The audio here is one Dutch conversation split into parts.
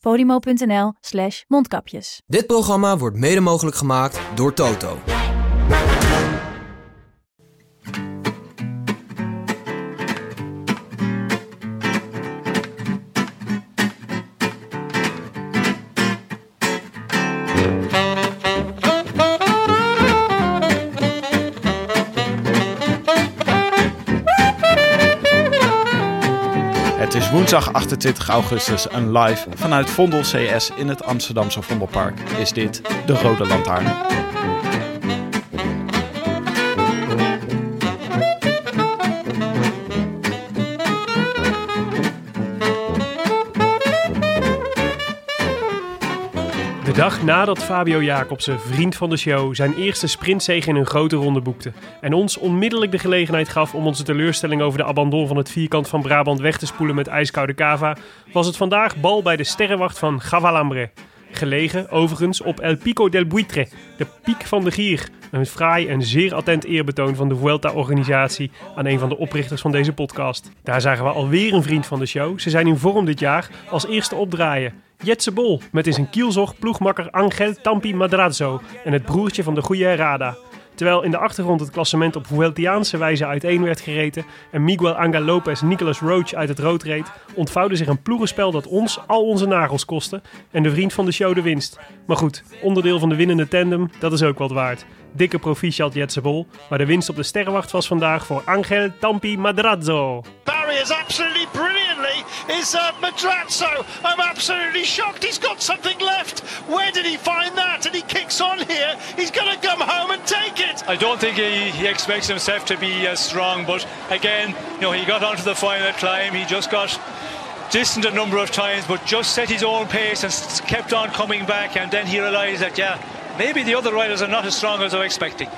podimo.nl slash mondkapjes. Dit programma wordt mede mogelijk gemaakt door Toto. Woensdag 28 augustus en live vanuit Vondel CS in het Amsterdamse Vondelpark is dit de Rode Lantaarn. Dag nadat Fabio Jacobsen, vriend van de show, zijn eerste sprintzege in een grote ronde boekte. En ons onmiddellijk de gelegenheid gaf om onze teleurstelling over de abandon van het vierkant van Brabant weg te spoelen met ijskoude cava, was het vandaag bal bij de sterrenwacht van Gavalambre. Gelegen, overigens, op El Pico del Buitre, de piek van de gier. Een fraai en zeer attent eerbetoon van de Vuelta-organisatie aan een van de oprichters van deze podcast. Daar zagen we alweer een vriend van de show. Ze zijn in vorm dit jaar als eerste opdraaien. Jetse Bol met in zijn kielzog ploegmakker Angel Tampi Madrazo en het broertje van de goede Herrada. Terwijl in de achtergrond het klassement op Vueltiaanse wijze uiteen werd gereten en Miguel Angel Lopez Nicolas Roach uit het rood reed, ontvouwde zich een ploegenspel dat ons al onze nagels kostte en de vriend van de show de winst. Maar goed, onderdeel van de winnende tandem, dat is ook wat waard. Dikke proficiat Jetse Bol, maar de winst op de sterrenwacht was vandaag voor Angel Tampi Madrazo. barriers absolutely brilliantly is uh, Madrazo. I'm absolutely shocked. He's got something left. Where did he find that? And he kicks on here. He's going to come home and take it. I don't think he, he expects himself to be as strong, but again, you know, he got onto the final climb. He just got distant a number of times, but just set his own pace and kept on coming back. And then he realised that, yeah, maybe the other riders are not as strong as I was expecting.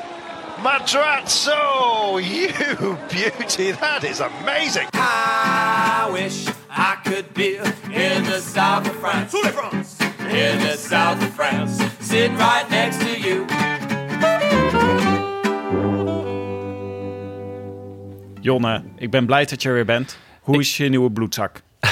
Madrazo, you beauty. That is amazing. I wish I could be in the south of France. In the south of France, sitting right next to you. Jonne, ik ben blij dat je er weer bent. Hoe is je nieuwe bloedzak?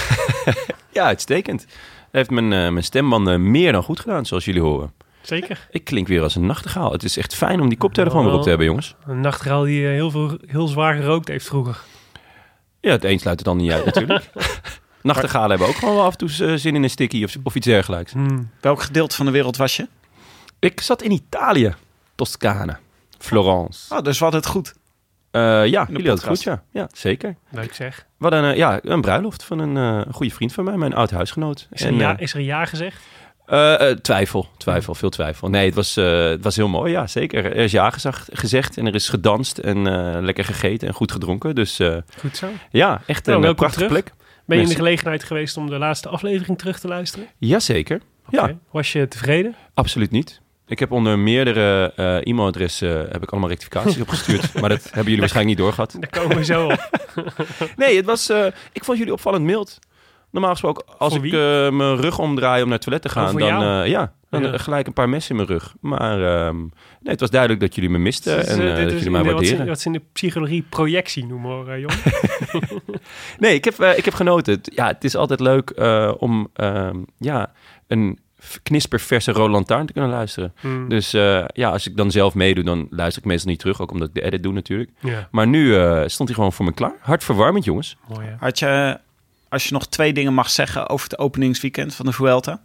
Ja, uitstekend. Heeft mijn, eh, mijn stembanden meer dan goed gedaan, zoals jullie horen. Zeker. Ik klink weer als een nachtegaal. Het is echt fijn om die koptelefoon weer op te hebben, jongens. Een nachtegaal die eh, heel, veel, heel zwaar gerookt heeft vroeger. Ja, het een sluit het dan niet uit natuurlijk. Nachtegalen hebben ook gewoon wel af en toe eh, zin in een sticky of, of iets dergelijks. Hmm. Welk gedeelte van de wereld was je? Ik zat in Italië, Toscane, Florence. Oh, dus wat het goed. Eh, ja, jullie hadden het goed, ja. Ja, zeker. Leuk zeg. Hadden een, ja, een bruiloft van een eh, goede vriend van mij, mijn oud huisgenoot. Is er, En, ja, eh, is er ja gezegd? Eh, eh, twijfel, twijfel, veel twijfel. Nee, het was, eh, het was heel mooi, ja, zeker. Er is ja gezegd, gezegd en er is gedanst en lekker gegeten en goed gedronken. Dus Goed zo. ja, echt Nou, een welkom prachtige terug. plek. Ben je in de gelegenheid geweest om de laatste aflevering terug te luisteren? Jazeker. Ja, Oké. Was je tevreden? absoluut niet. Ik heb onder meerdere e-mailadressen heb ik allemaal rectificaties opgestuurd. Maar dat hebben jullie waarschijnlijk niet doorgehad. Daar komen we zo op. Nee, het was, ik vond jullie opvallend mild. Normaal gesproken, als Voor ik eh, mijn rug omdraai om naar het toilet te Oh, gaan, dan, eh, ja, dan Ja. eh, gelijk een paar messen in mijn rug. Maar ehm, nee, het was duidelijk dat jullie me misten Dus, en eh, dat is jullie mij waarderen. wat ze in de psychologie projectie noemen hoor, eh, Jon. Nee, ik heb, ik heb genoten. Het- Ja, het is altijd leuk eh, om ehm, ja, een knisperverse Roland Lantaarn te kunnen luisteren. Hmm. Dus eh, ja, als ik dan zelf meedoe, dan luister ik meestal niet terug. Ook omdat ik de edit doe natuurlijk. Maar nu eh, stond hij gewoon voor me klaar. Hartverwarmend, jongens. mooi hè. Had je, als je nog twee dingen mag zeggen over het openingsweekend van de Vuelta?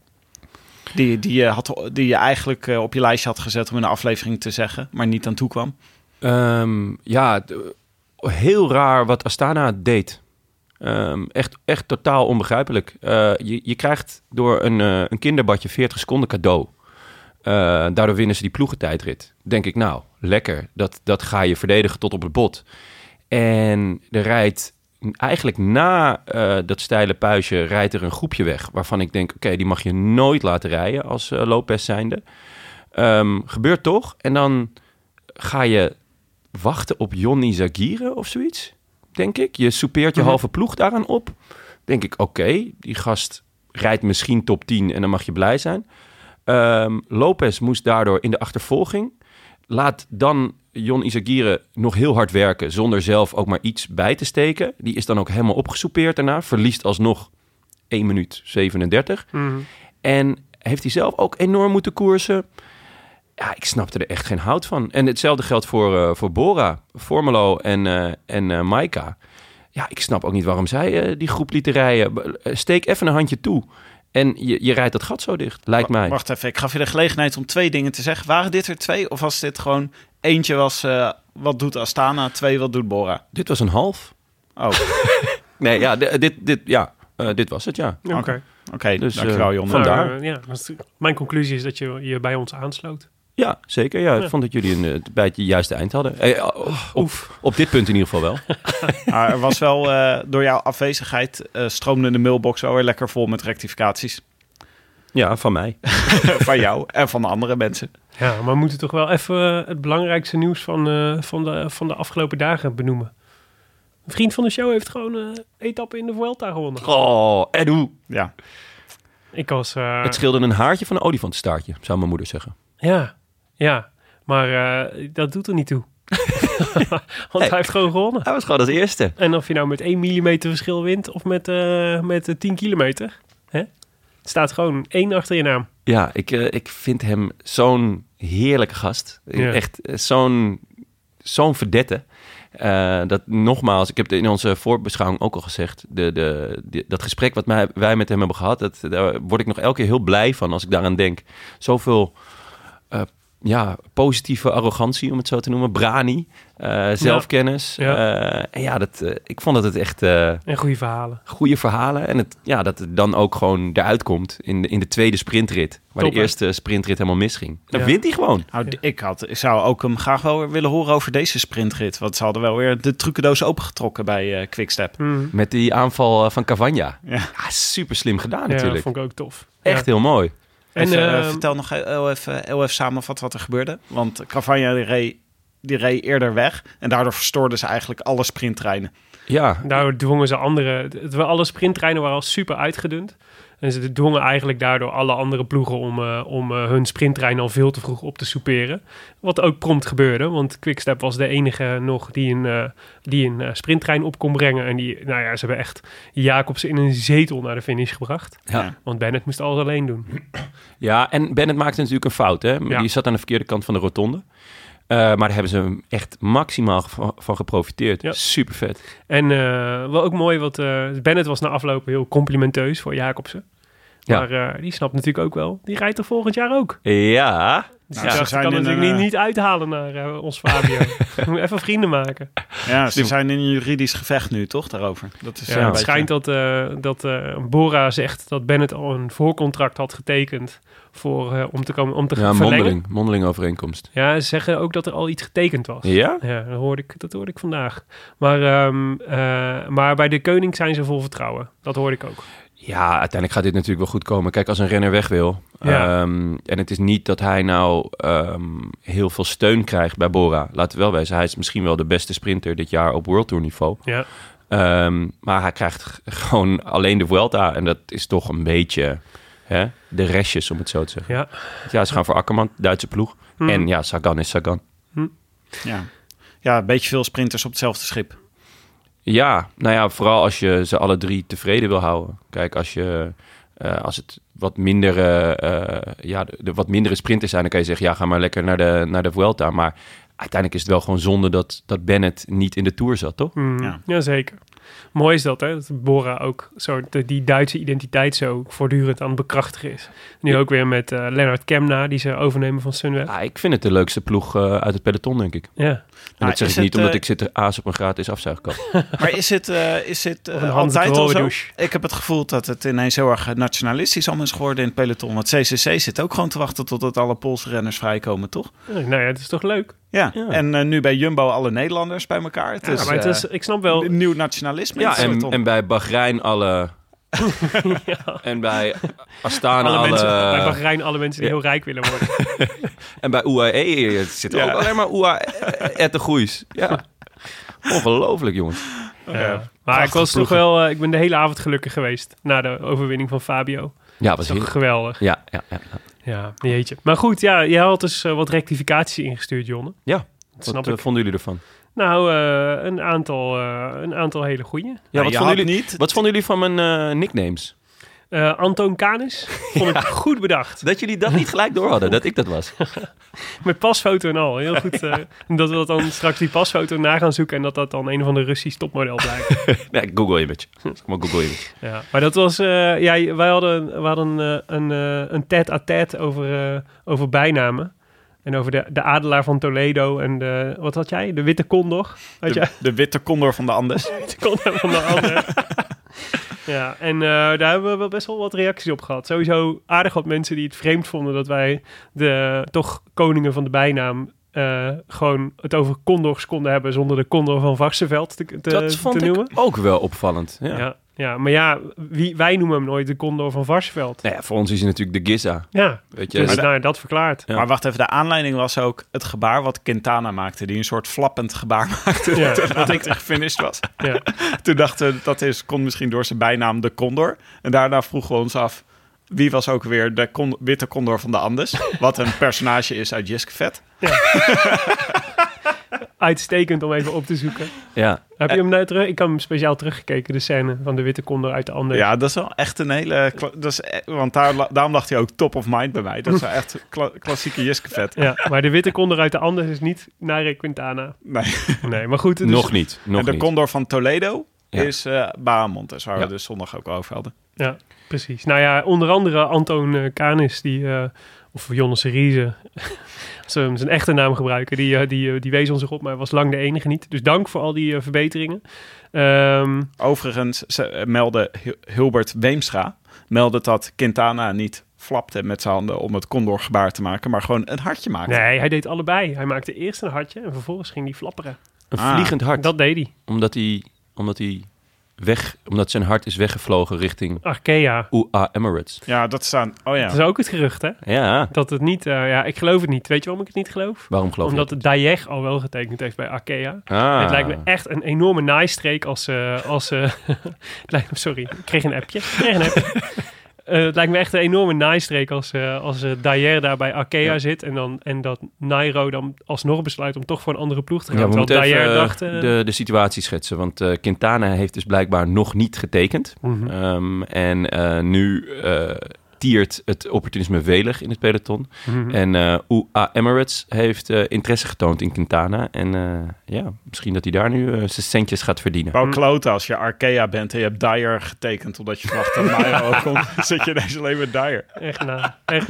Die, die, je, had, die je eigenlijk eh, op je lijstje had gezet om in een aflevering te zeggen, maar niet aan toe kwam. Ehm, ja, heel raar wat Astana deed. Ehm, echt, echt totaal onbegrijpelijk. Eh, je, je krijgt door een, eh, een kinderbadje 40 seconden cadeau. Daardoor winnen ze die ploegentijdrit. Denk ik, nou, lekker. Dat, dat ga je verdedigen tot op het bot. En er rijdt eigenlijk na eh, dat steile puisje rijdt er een groepje weg. Waarvan ik denk, oké, die mag je nooit laten rijden als eh, Lopez zijnde. Ehm, gebeurt toch. En dan ga je wachten op Johnny Zagire of zoiets, denk ik. Je soupeert je Mhm. halve ploeg daaraan op. Denk ik, oké, die gast rijdt misschien top 10 en dan mag je blij zijn. Ehm, Lopez moest daardoor in de achtervolging. Laat dan Jon Izagirre nog heel hard werken zonder zelf ook maar iets bij te steken. Die is dan ook helemaal opgesoupeerd daarna. Verliest alsnog 1 minuut 37. Mhm. En heeft hij zelf ook enorm moeten koersen. Ja, ik snapte er echt geen hout van. En hetzelfde geldt voor, eh, voor Bora, Formelo en, eh en eh, Maika. Ja, ik snap ook niet waarom zij die groep lieten rijden. Steek even een handje toe. En je, je rijdt dat gat zo dicht, lijkt mij. Wacht even, ik gaf je de gelegenheid om twee dingen te zeggen. Waren dit er twee? Of was dit gewoon... Eentje was, eh, wat doet Astana? Twee, wat doet Bora? Dit was een half. Oh, oké. Nee, ja, dit, dit, ja, eh, dit was het, ja. Oké. Dus, dankjewel eh, Jon. vandaar. Nou, eh, ja, mijn conclusie is dat je je bij ons aansloot. Ja, zeker. Ja, ik Ja. vond dat jullie een, eh, bij het juiste eind hadden. Eh, op, op dit punt in ieder geval wel. Maar er was wel, eh, door jouw afwezigheid, eh, stroomde de mailbox wel weer lekker vol met rectificaties. Ja, van mij. van jou en van de andere mensen. Ja, maar we moeten toch wel even eh, het belangrijkste nieuws van, eh, van, de, van de afgelopen dagen benoemen. Een vriend van de show heeft gewoon een etappe in de Vuelta gewonnen. Oh, en hoe? Ja. Ik was... eh, Het scheelde een haartje van een olifantenstaartje, zou mijn moeder zeggen. Ja, ja. Maar eh, dat doet er niet toe. Want hij heeft gewoon gewonnen. Hij was gewoon als eerste. En of je nou met 1 mm verschil wint of met, eh, met eh, 10 kilometer. Hè? Het staat gewoon één achter je naam. Ja, ik, eh, ik vind hem zo'n heerlijke gast. Ja. Echt eh, zo'n zo'n verdette. Eh, dat nogmaals, ik heb het in onze voorbeschouwing ook al gezegd. De, de, de- dat gesprek wat mij, wij met hem hebben gehad, dat, daar word ik nog elke keer heel blij van als ik daaraan denk. Zoveel eh, ja, positieve arrogantie, om het zo te noemen. Brani, eh, zelfkennis. Ja. Eh, en ja, dat, eh, ik vond dat het echt eh, En goede verhalen. goede verhalen. En het, ja, dat het dan ook gewoon eruit komt in de, in de tweede sprintrit. Waar Top, de eerste sprintrit helemaal misging. Dan Ja. wint hij gewoon. Nou, ik, had, ik zou ook hem graag wel weer willen horen over deze sprintrit. Want ze hadden wel weer de trucendoos opengetrokken bij eh Quickstep. Mhm. Met die aanval eh, van Cavagna. Ja. Ja, super slim gedaan Ja, dat natuurlijk. vond ik ook tof. Echt Ja. heel mooi. En, Even, eh, ehm, vertel nog heel even, heel even samenvatten wat er gebeurde. Want Cavagna die reed, die reed eerder weg. En daardoor verstoorden ze eigenlijk alle sprinttreinen. Ja, Daardoor dwongen ze andere... Het, alle sprinttreinen waren al super uitgedund. En ze dwongen eigenlijk daardoor alle andere ploegen om, eh, om eh, hun sprinttrein al veel te vroeg op te souperen. Wat ook prompt gebeurde, want Quickstep was de enige nog die een, eh, die een sprinttrein op kon brengen. En die, nou ja, ze hebben echt Jacobsen in een zetel naar de finish gebracht. ja. Want Bennett moest alles alleen doen. ja, en Bennett maakte natuurlijk een fout. Hè? Ja. Die zat aan de verkeerde kant van de rotonde. Maar daar hebben ze hem echt maximaal van, van geprofiteerd. Ja. Super vet. En eh, wel ook mooi, wat eh, Bennett was na afloop heel complimenteus voor Jacobsen. Ja. Maar eh, die snapt natuurlijk ook wel. Die rijdt er volgend jaar ook. Ja, Dus Nou, ze kan in natuurlijk een, niet, eh, niet uithalen naar eh, ons Fabio. Moet even vrienden maken. Ja, ze zijn in een juridisch gevecht nu, toch, daarover? Dat is Ja, het beetje- schijnt dat, eh, dat eh, Bora zegt dat Bennett al een voorcontract had getekend voor, eh, om te, komen, om te ja verlengen. mondeling, mondeling overeenkomst. Ja, ze zeggen ook dat er al iets getekend was. Ja? Ja, dat hoorde ik, dat hoorde ik vandaag. Maar, ehm, eh, maar bij de koning zijn ze vol vertrouwen. Dat hoorde ik ook. Ja, uiteindelijk gaat dit natuurlijk wel goed komen. Kijk, als een renner weg wil. Ja. ehm, en het is niet dat hij nou ehm, heel veel steun krijgt bij Bora. Laten we wel wezen, hij is misschien wel de beste sprinter dit jaar op World Tour niveau. Ja, Ehm, maar hij krijgt gewoon alleen de Vuelta. En dat is toch een beetje hè, de restjes, om het zo te zeggen. ja. Ja, ze gaan voor Akkerman, Duitse ploeg. Mhm. En ja, Sagan is Sagan. Ja. ja, een beetje veel sprinters op hetzelfde schip. Ja, nou ja, vooral als je ze alle drie tevreden wil houden. Kijk, als, je, eh, als het wat minder, eh, eh, ja, de, de wat mindere sprinters zijn, dan kan je zeggen, ja, ga maar lekker naar de, naar de Vuelta. Maar uiteindelijk is het wel gewoon zonde dat, dat Bennett niet in de Tour zat, toch? Mm, Ja. Jazeker. Mooi is dat, hè? Dat Bora ook zo de, die Duitse identiteit zo voortdurend aan het bekrachtigen is. Nu ook weer met eh Lennart Kemna, die ze overnemen van Sunweb. Ja, ik vind het de leukste ploeg eh, uit het peloton, denk ik. Ja. En Nou, dat zeg ik niet omdat eh, ik zit er aas op een gratis afzuigkap. Maar is het, eh, is het eh, altijd al zo? Ik heb het gevoel dat het ineens heel erg nationalistisch allemaal is geworden in het peloton. Want CCC zit ook gewoon te wachten totdat alle Poolse renners vrijkomen, toch? Nou ja, het is toch leuk? Ja, Ja. en eh, nu bij Jumbo alle Nederlanders bij elkaar. Het Ja, is, maar het is, ik snap wel... een nieuw nationalisme nationalisme Ja, en, en bij Bahrein alle... En bij Astana alle alle... mensen, bij Bahrein alle mensen die heel rijk willen worden. En bij UAE het zit Ja. ook alleen maar UAE te groeis. Ja. Ongelooflijk, jongens. Ja. Maar ik was toch wel, eh, ik ben de hele avond gelukkig geweest na de overwinning van Fabio. Ja, was heel... geweldig. Ja, ja, ja. ja. Ja, jeetje. Maar goed, ja, jij had dus eh, wat rectificaties ingestuurd, Jonne. Ja, Dat snap Wat eh, ik. vonden jullie ervan? Nou, eh, een, aantal, eh, een aantal hele goeie. Ja, Nou, wat, vonden jullie, niet- wat vonden jullie van mijn eh, nicknames? Eh, Antoon Canis vond ik goed bedacht. Dat jullie dat niet gelijk door hadden, dat ik dat was. Met pasfoto en al. Heel goed. eh, en dat we dat dan straks die pasfoto na gaan zoeken en dat dat dan een of ander Russisch topmodel blijkt. Nee, Google image. Maar Google image. Ja, maar dat was... eh, ja, wij hadden, we hadden een, eh, een tête-à-tête over, eh, over bijnamen. En over de, de adelaar van Toledo en de... Wat had jij? De witte condor? Had jij? de, de witte condor van de Andes. De condor van de andere. ja, en eh, daar hebben we wel best wel wat reacties op gehad. Sowieso aardig wat mensen die het vreemd vonden dat wij de toch koningen van de bijnaam... eh, gewoon het over condors konden hebben zonder de condor van Varsenveld te, te, dat vond te ik noemen. ook wel opvallend. Ja. Ja. Ja, maar ja, wie, wij noemen hem nooit de condor van Varsenveld. Nou ja, voor ons is hij natuurlijk de Giza. Ja, Weet je, dus Maar nou, dat verklaart. Ja. Maar wacht even, de aanleiding was ook het gebaar wat Quintana maakte. Die een soort flappend gebaar maakte Ja. toen hij gefinished was. Ja. Toen dachten we, dat is, kon misschien door zijn bijnaam de Condor. En daarna vroegen we ons af, wie was ook weer de con- witte Condor van de Andes? Wat een personage is uit Jiske Uitstekend om even op te zoeken. ja. Heb je hem nou terug? Ik heb hem speciaal teruggekeken, de scène van de witte condor uit de andere. Ja, dat is wel echt een hele... Dat is, e- want daar, daarom dacht hij ook top of mind bij mij. Dat is wel echt kla- klassieke Jiske Ja, maar de witte condor uit de Andes is niet Naire Quintana. Nee. Nee, maar goed. dus- Nog niet. Nog en de niet. Condor van Toledo Ja. is eh Bahamontes, waar Ja. we dus zondag ook over hadden. Ja, precies. Nou ja, onder andere Antoon eh, Kanis, die, eh, of Jonne Serize, als we hem zijn echte naam gebruiken, die, eh, die, eh, die wees ons zich op, maar was lang de enige niet. Dus dank voor al die eh, verbeteringen. Ehm, Overigens ze, meldde Hil- Hilbert Weemstra meldde dat Quintana niet flapte met zijn handen om het condorgebaar te maken, maar gewoon een hartje maakte. nee, hij deed allebei. Hij maakte eerst een hartje en vervolgens ging hij flapperen. Een Ah. vliegend hart. Dat deed hij. Omdat hij, omdat hij weg, omdat zijn hart is weggevlogen richting Arkea. UA Emirates. Ja, dat staan. Oh ja. Dat is ook het gerucht, hè? Ja, Dat het niet... eh, ja, ik geloof het niet. Weet je waarom ik het niet geloof? waarom geloof Omdat je de Dayeg al wel getekend heeft bij Arkea. Ah. Het lijkt me echt een enorme naaistreek als... eh als eh, sorry, ik kreeg een appje. Ik kreeg een appje. Eh, het lijkt me echt een enorme naaistreek als, eh als eh, Dayer daar bij Arkea zit... En, dan, en dat Nairo dan alsnog besluit om toch voor een andere ploeg te gaan. Ja, we Terwijl moeten even dacht... de, de situatie schetsen. Want Quintana heeft dus blijkbaar nog niet getekend. mhm. Ehm, en nu tiert het opportunisme welig in het peloton. Mhm. En eh UA Emirates heeft eh, interesse getoond in Quintana. En eh, ja, misschien dat hij daar nu zijn centjes gaat verdienen. Wel kloten als je Arkea bent en je hebt Dyer getekend omdat je verwacht dat ook komt. Dan zit je ineens alleen met Dyer. Echt naar, echt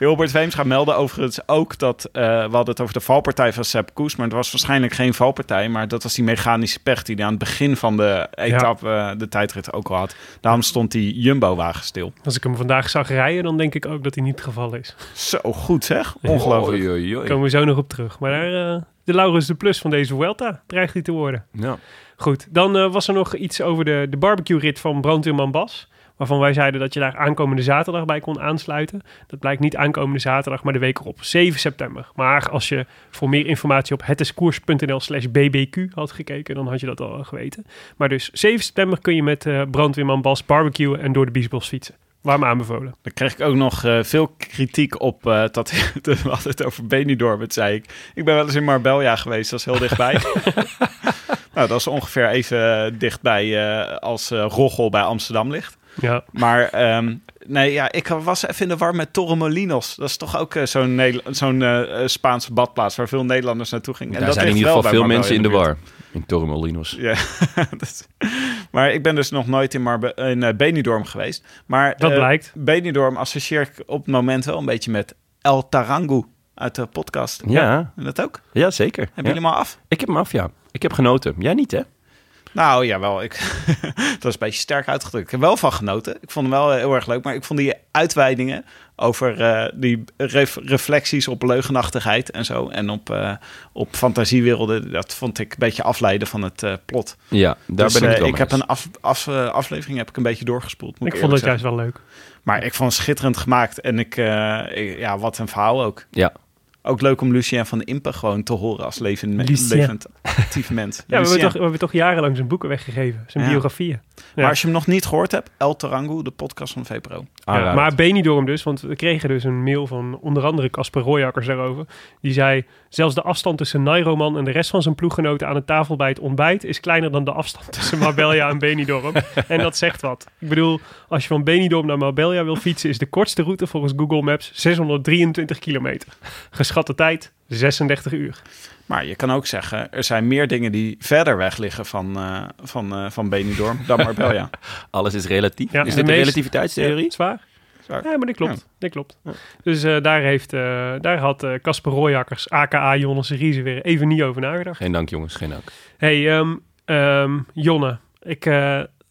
naar. Hilbert Weemstra meldde overigens ook dat... eh, we hadden het over de valpartij van Sepp Koes, maar het was waarschijnlijk geen valpartij. Maar dat was die mechanische pech die hij aan het begin van de etappe, eh, de tijdrit ook al had. Daarom stond die Jumbo-wagen stil. Als ik hem vandaag zag rijden, dan denk ik ook dat hij niet het geval is. Zo goed zeg. Ongelooflijk. Oei, oei, oei. Daar komen we zo nog op terug. Maar daar, eh, de Laurens de Plus van deze Vuelta dreigt hij te worden. Ja. Goed, dan was er nog iets over de, de barbecue-rit van Brandweerman Bas. Waarvan wij zeiden dat je daar aankomende zaterdag bij kon aansluiten. Dat blijkt niet aankomende zaterdag, maar de week erop, 7 september. Maar als je voor meer informatie op hetiskoers.nl slash bbq had gekeken, dan had je dat al geweten. Maar dus 7 september kun je met eh, Brandweerman Bas barbecuen en door de Biesbos fietsen. Warm aanbevolen. Dan kreeg ik ook nog eh, veel kritiek op eh, dat we hadden het over Benidorm. Dat zei ik. Ik ben wel eens in Marbella geweest, dat is heel dichtbij. nou, dat is ongeveer even dichtbij als Roggel bij Amsterdam ligt. Ja, Maar ehm, nee, ja, ik was even in de war met Torremolinos. Dat is toch ook eh, zo'n Nederla- zo'n eh, eh, Spaanse badplaats waar veel Nederlanders naartoe gingen. En Daar dat zijn in ieder geval veel mensen in de war. In Torremolinos. Ja, dat maar ik ben dus nog nooit in, Marbe in Benidorm geweest. Maar dat blijkt. Benidorm associeer ik op het moment wel een beetje met El Tarangu uit de podcast. Ja, En dat ook? ja zeker. Hebben Ja. jullie hem al af? Ik heb hem af, ja. Ik heb genoten. Jij niet, hè? Nou ja, wel. Ik, dat was een beetje sterk uitgedrukt. Ik heb wel van genoten. Ik vond hem wel heel erg leuk. Maar ik vond die uitweidingen over eh, die ref- reflecties op leugenachtigheid en zo. En op, eh, op fantasiewerelden. Dat vond ik een beetje afleiden van het eh, plot. Ja, daar Dus, ben ik eh, het wel ik heb een af, af, eh, aflevering heb ik een beetje doorgespoeld. Moet Ik ik, vond het juist wel leuk. Maar ik vond het schitterend gemaakt. En ik, eh, ik- ja, wat een verhaal ook. Ja, Ook leuk om Lucien van Impe gewoon te horen als levend, levend actief mens. Ja, we hebben, toch, we hebben toch jarenlang zijn boeken weggegeven. Zijn Ja. biografieën. Ja. Maar als je hem nog niet gehoord hebt, El Tarango, de podcast van VPRO. Ja, aanrader. maar Benidorm dus, want we kregen dus een mail van onder andere Casper Royakkers daarover. Die zei, zelfs de afstand tussen Nairoman en de rest van zijn ploeggenoten aan de tafel bij het ontbijt is kleiner dan de afstand tussen Marbella en Benidorm. en dat zegt wat. Ik bedoel, als je van Benidorm naar Marbella wil fietsen, is de kortste route volgens Google Maps 623 kilometer. Geschatte tijd 36 uur. Maar je kan ook zeggen, er zijn meer dingen die verder weg liggen van, eh van, eh, van Benidorm dan Marbella. alles is relatief. Ja, is de dit de meest- relativiteitstheorie? Zwaar? Zwaar. Ja, maar dat klopt. Dat klopt. Dus eh, daar, heeft, eh, daar had Casper Royakkers, aka Jonas Riese, weer even niet over nagedacht. Geen dank, jongens, geen dank. Hey, ehm, ehm, Jonne. Ik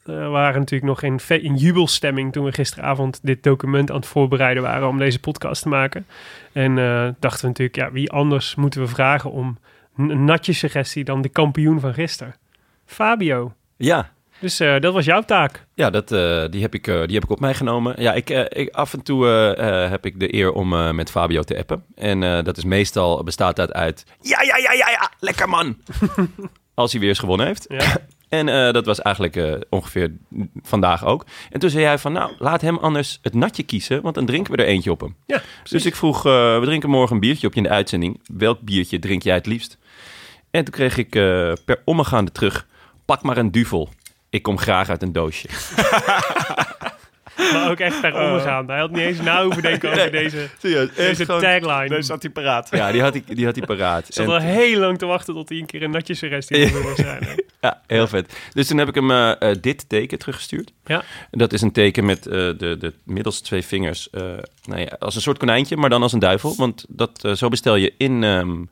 eh, waren natuurlijk nog in, in jubelstemming toen we gisteravond dit document aan het voorbereiden waren om deze podcast te maken. En eh, dachten we natuurlijk, ja, wie anders moeten we vragen om een natje suggestie dan de kampioen van gisteren? Fabio. Ja, Dus eh, dat was jouw taak. Ja, dat, die, heb ik, die heb ik op mij genomen. Ja, ik, ik, af en toe heb ik de eer om met Fabio te appen. En dat is meestal, bestaat dat uit... Ja, ja, ja, ja, ja, lekker man! Als hij weer eens gewonnen heeft. Ja. En eh, dat was eigenlijk eh, ongeveer vandaag ook. En toen zei hij van, nou, laat hem anders het natje kiezen, want dan drinken we er eentje op hem. Ja, Dus ik vroeg, eh, we drinken morgen een biertje op je in de uitzending. Welk biertje drink jij het liefst? En toen kreeg ik per omgaande terug, pak maar een duvel. Ik kom graag uit een doosje. Maar ook echt per omgaan. Hij had niet eens na hoeven denken over deze, Serieus, deze tagline. Dus zat hij paraat. Ja, die had hij, die had hij paraat. Ik zat En- al heel lang te wachten tot hij een keer een natje suggestie wilde zijn. ja, heel vet. Dus toen heb ik hem eh, eh, dit teken teruggestuurd. Ja. Dat is een teken met eh, de, de middelste twee vingers. Nou ja, als een soort konijntje, maar dan als een duivel. Want dat, eh, zo bestel je in ehm,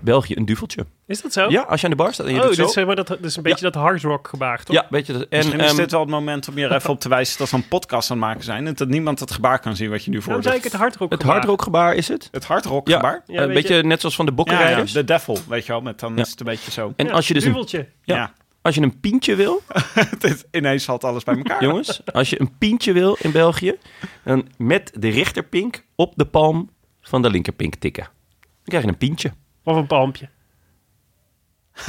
België een duveltje. Is dat zo? Ja, als je aan de bar staat en je Oh, doet dit zo. is, maar, dat, dat is een beetje dat hard rock gebaar, toch? Ja, weet je dat. En, Misschien is ehm, dit wel het moment om je er even op te wijzen dat we een podcast aan het maken zijn. En dat niemand het gebaar kan zien wat je nu voor Waarom zei ik het hard rock het hardrockgebaar is het? Het hardrock Ja, gebaar? Ja, Eh, weet weet je- je, net zoals van de Ja, ja, bokkenrijders. de devil, weet je wel. Met dan Ja. is het een beetje zo. En als je dus een, duveltje. ja. Ja. Als je een pientje wil, Dit- Ineens valt alles bij elkaar. jongens, als je een pientje wil in België, dan met de rechterpink op de palm van de linkerpink tikken. Dan krijg je een pientje. Of een palmpje.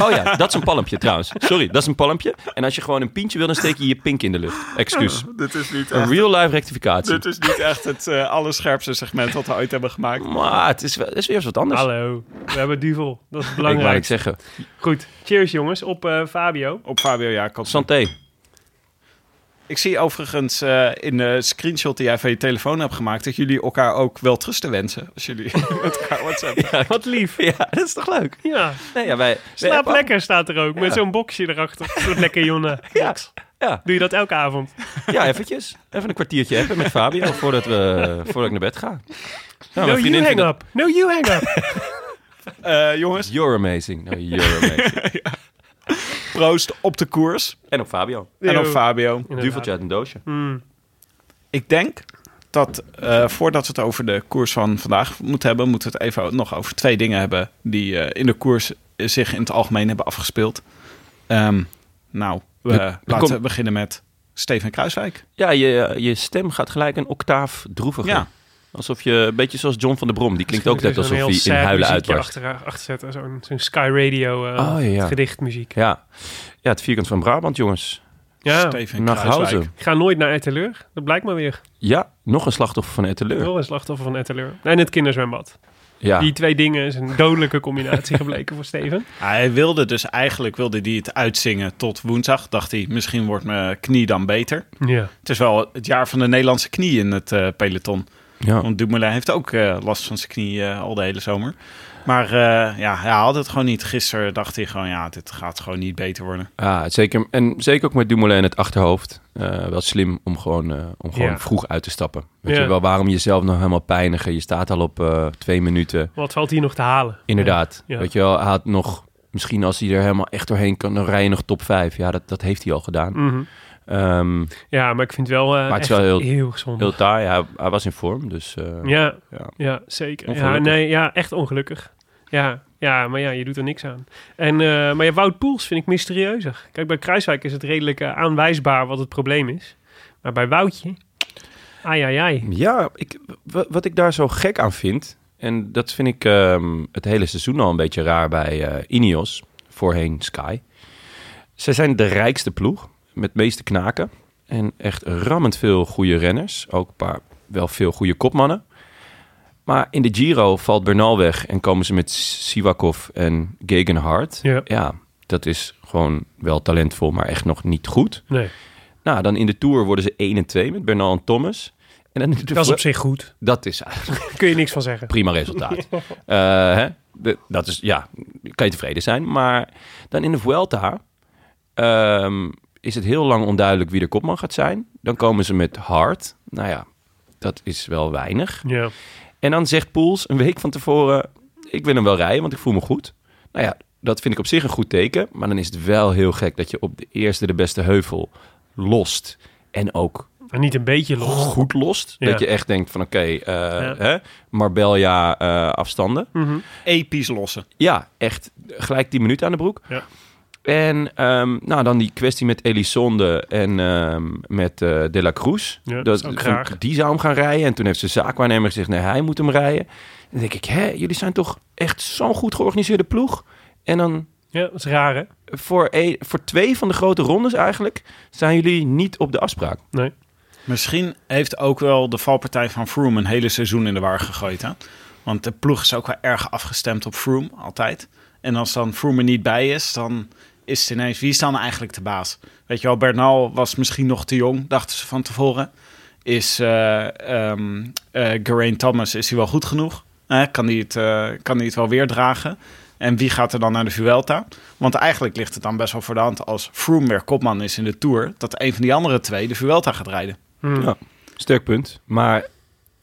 Oh ja, dat is een palmpje trouwens. Sorry, dat is een palmpje. En als je gewoon een pientje wil, dan steek je je pink in de lucht. Excuus. Dit is niet Een echt, real life rectificatie. dit is niet echt het eh, allerscherpste segment dat we ooit hebben gemaakt. Maar het is, wel- het is weer eens wat anders. Hallo, we hebben duvel. Dat is Ik wou belangrijk. ik zeggen. Goed, cheers jongens op eh, Fabio. Op Fabio Jacobs. Santé. Ik zie overigens eh, in de screenshot die jij van je telefoon hebt gemaakt... dat jullie elkaar ook wel trusten wensen. Als jullie met elkaar WhatsApp. Wat lief. Ja, dat is toch leuk? Ja, Nee, ja, wij, slaap lekker staat er ook. Met zo'n boxje erachter. Zo'n lekker jonne. Ja, ja, Doe je dat elke avond? ja, eventjes. Even een kwartiertje hebben met Fabio voordat, we, voordat ik naar bed ga. Nou, no, you hang up. No, you hang up. Eh, jongens, You're amazing. No, you're amazing. Proost op de koers. en op Fabio. En op. Fabio. Inderdaad. Duveltje uit een doosje. Hmm. Ik denk dat eh, voordat we het over de koers van vandaag moeten hebben... moeten we het even nog over twee dingen hebben... die eh, in de koers zich in het algemeen hebben afgespeeld. Ehm, nou, we, laten we beginnen met Steven Kruiswijk. Ja, je, je stem gaat gelijk een octaaf droeviger. Ja. Alsof je, een beetje zoals John van der Brom, die klinkt ook net alsof hij in huilen uitbarst. Achter, achter zetten. Zo'n zo'n Sky Radio eh, Oh, ja, gedichtmuziek. Ja. ja, het vierkant van Brabant, jongens. Ja, Steven Kruiswijk. Ik ga nooit naar Etteleur. Dat blijkt maar weer. Ja, nog een slachtoffer van Etteleur. Wel een slachtoffer van Etteleur. En het kinderzwembad. Ja, Die twee dingen is een dodelijke combinatie gebleken voor Steven. Hij wilde dus eigenlijk wilde die het uitzingen tot woensdag. Dacht hij, misschien wordt mijn knie dan beter. Ja. Het is wel het jaar van de Nederlandse knie in het eh, peloton. Ja. Want Dumoulin heeft ook eh, last van zijn knie eh, al de hele zomer. Maar eh, ja, hij had het gewoon niet. Gisteren dacht hij gewoon, ja, dit gaat gewoon niet beter worden. Ja, zeker. En zeker ook met Dumoulin in het achterhoofd. Eh, wel slim om gewoon, eh, om gewoon Ja. vroeg uit te stappen. Weet Ja. je wel, waarom jezelf nog helemaal pijnigen? Je staat al op eh, twee minuten. Wat valt hier nog te halen? Inderdaad. Ja. Weet je wel, hij had nog misschien als hij er helemaal echt doorheen kan, dan rij je nog top 5. Ja, dat, dat heeft hij al gedaan. Mhm. Ehm, Ja, maar ik vind het wel, Maar het wel heel- heel gezond. heel taai. Hij, hij was in vorm, dus eh, Ja, ja. ja, zeker. Ja, nee, ja, echt ongelukkig. Ja, ja, maar ja, je doet er niks aan. En, eh, maar ja, Wout Poels vind ik mysterieuzer. Kijk, bij Kruiswijk is het redelijk aanwijsbaar wat het probleem is. Maar bij Woutje, ai, ai, ai. Ja, ik, wa- wat ik daar zo gek aan vind, en dat vind ik ehm, het hele seizoen al een beetje raar bij Ineos, voorheen Sky. Zij zijn de rijkste ploeg, met meeste knaken. En echt rammend veel goede renners, ook een paar wel veel goede kopmannen. Maar in de Giro valt Bernal weg en komen ze met Sivakov en Gegenhardt. Ja. dat is gewoon wel talentvol, maar echt nog niet goed. Nee, Nou, dan in de Tour worden ze 1 en 2 met Bernal en Thomas. En dan dat is op zich goed. dat is eigenlijk Kun je niks van zeggen. prima resultaat. Eh, hè? De- dat is, ja, kan je tevreden zijn. Maar dan in de Vuelta ehm, is het heel lang onduidelijk wie de kopman gaat zijn. Dan komen ze met Hart. Nou ja, dat is wel weinig. Ja. En dan zegt Poels een week van tevoren... ik wil hem wel rijden, want ik voel me goed. Nou ja, dat vind ik op zich een goed teken. Maar dan is het wel heel gek dat je op de eerste de beste heuvel lost. En ook En niet een beetje los. goed lost. Ja. Dat je echt denkt van oké, eh, hè, Marbella eh, afstanden. Mhm. Episch lossen. Ja, echt gelijk 10 minuten aan de broek. Ja. En ehm, nou, dan die kwestie met Elisonde en ehm, met eh, De La Cruz. Ja, dat graag. Die zou hem gaan rijden. En toen heeft ze zaakwaarnemer gezegd, nee, hij moet hem rijden. En dan denk ik, hè, jullie zijn toch echt zo'n goed georganiseerde ploeg? En dan Ja, dat is raar, hè? voor, een, voor twee van de grote rondes eigenlijk... zijn jullie niet op de afspraak. Nee. Misschien heeft ook wel de valpartij van Froome een hele seizoen in de war gegooid. Hè? Want de ploeg is ook wel erg afgestemd op Froome, altijd. En als dan Froome er niet bij is, dan is het ineens... Wie is dan eigenlijk de baas? Weet je wel, Bernal was misschien nog te jong, dachten ze van tevoren. Is eh ehm, eh, Geraint Thomas, is hij wel goed genoeg? Eh, kan, hij het, eh, kan hij het wel weer dragen? En wie gaat er dan naar de Vuelta? Want eigenlijk ligt het dan best wel voor de hand als Froome weer kopman is in de Tour... dat een van die andere twee de Vuelta gaat rijden. Hm. Ja, sterk punt. Maar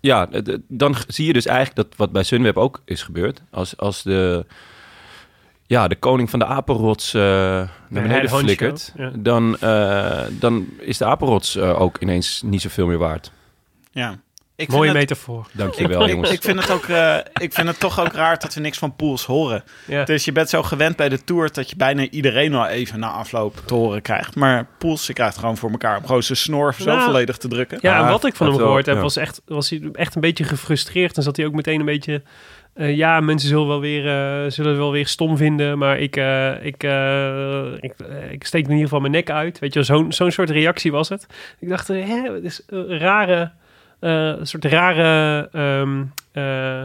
ja, dan zie je dus eigenlijk dat wat bij Sunweb ook is gebeurd. Als, als de, ja, de koning van de apenrots eh naar beneden flikkert, ja. dan, eh, dan is de apenrots eh, ook ineens niet zoveel meer waard. Ja. Ik Mooie het, metafoor. Dankjewel, jongens. ik, vind het ook, eh, ik vind het toch ook raar dat we niks van pools horen. Ja. Dus je bent zo gewend bij de Tour dat je bijna iedereen wel even na afloop te horen krijgt. Maar pools, je krijgt gewoon voor elkaar om gewoon zijn snor zo Nou, volledig te drukken. Ja, en wat ik van hem wel, gehoord heb, ja. was, echt, was hij echt een beetje gefrustreerd. En zat hij ook meteen een beetje... eh, ja, mensen zullen wel weer, eh, zullen het wel weer stom vinden, maar ik, eh, ik, ik, ik steek in ieder geval mijn nek uit. Weet je, zo'n zo'n soort reactie was het. Ik dacht, hè, het is een rare, soort rare ehm, eh,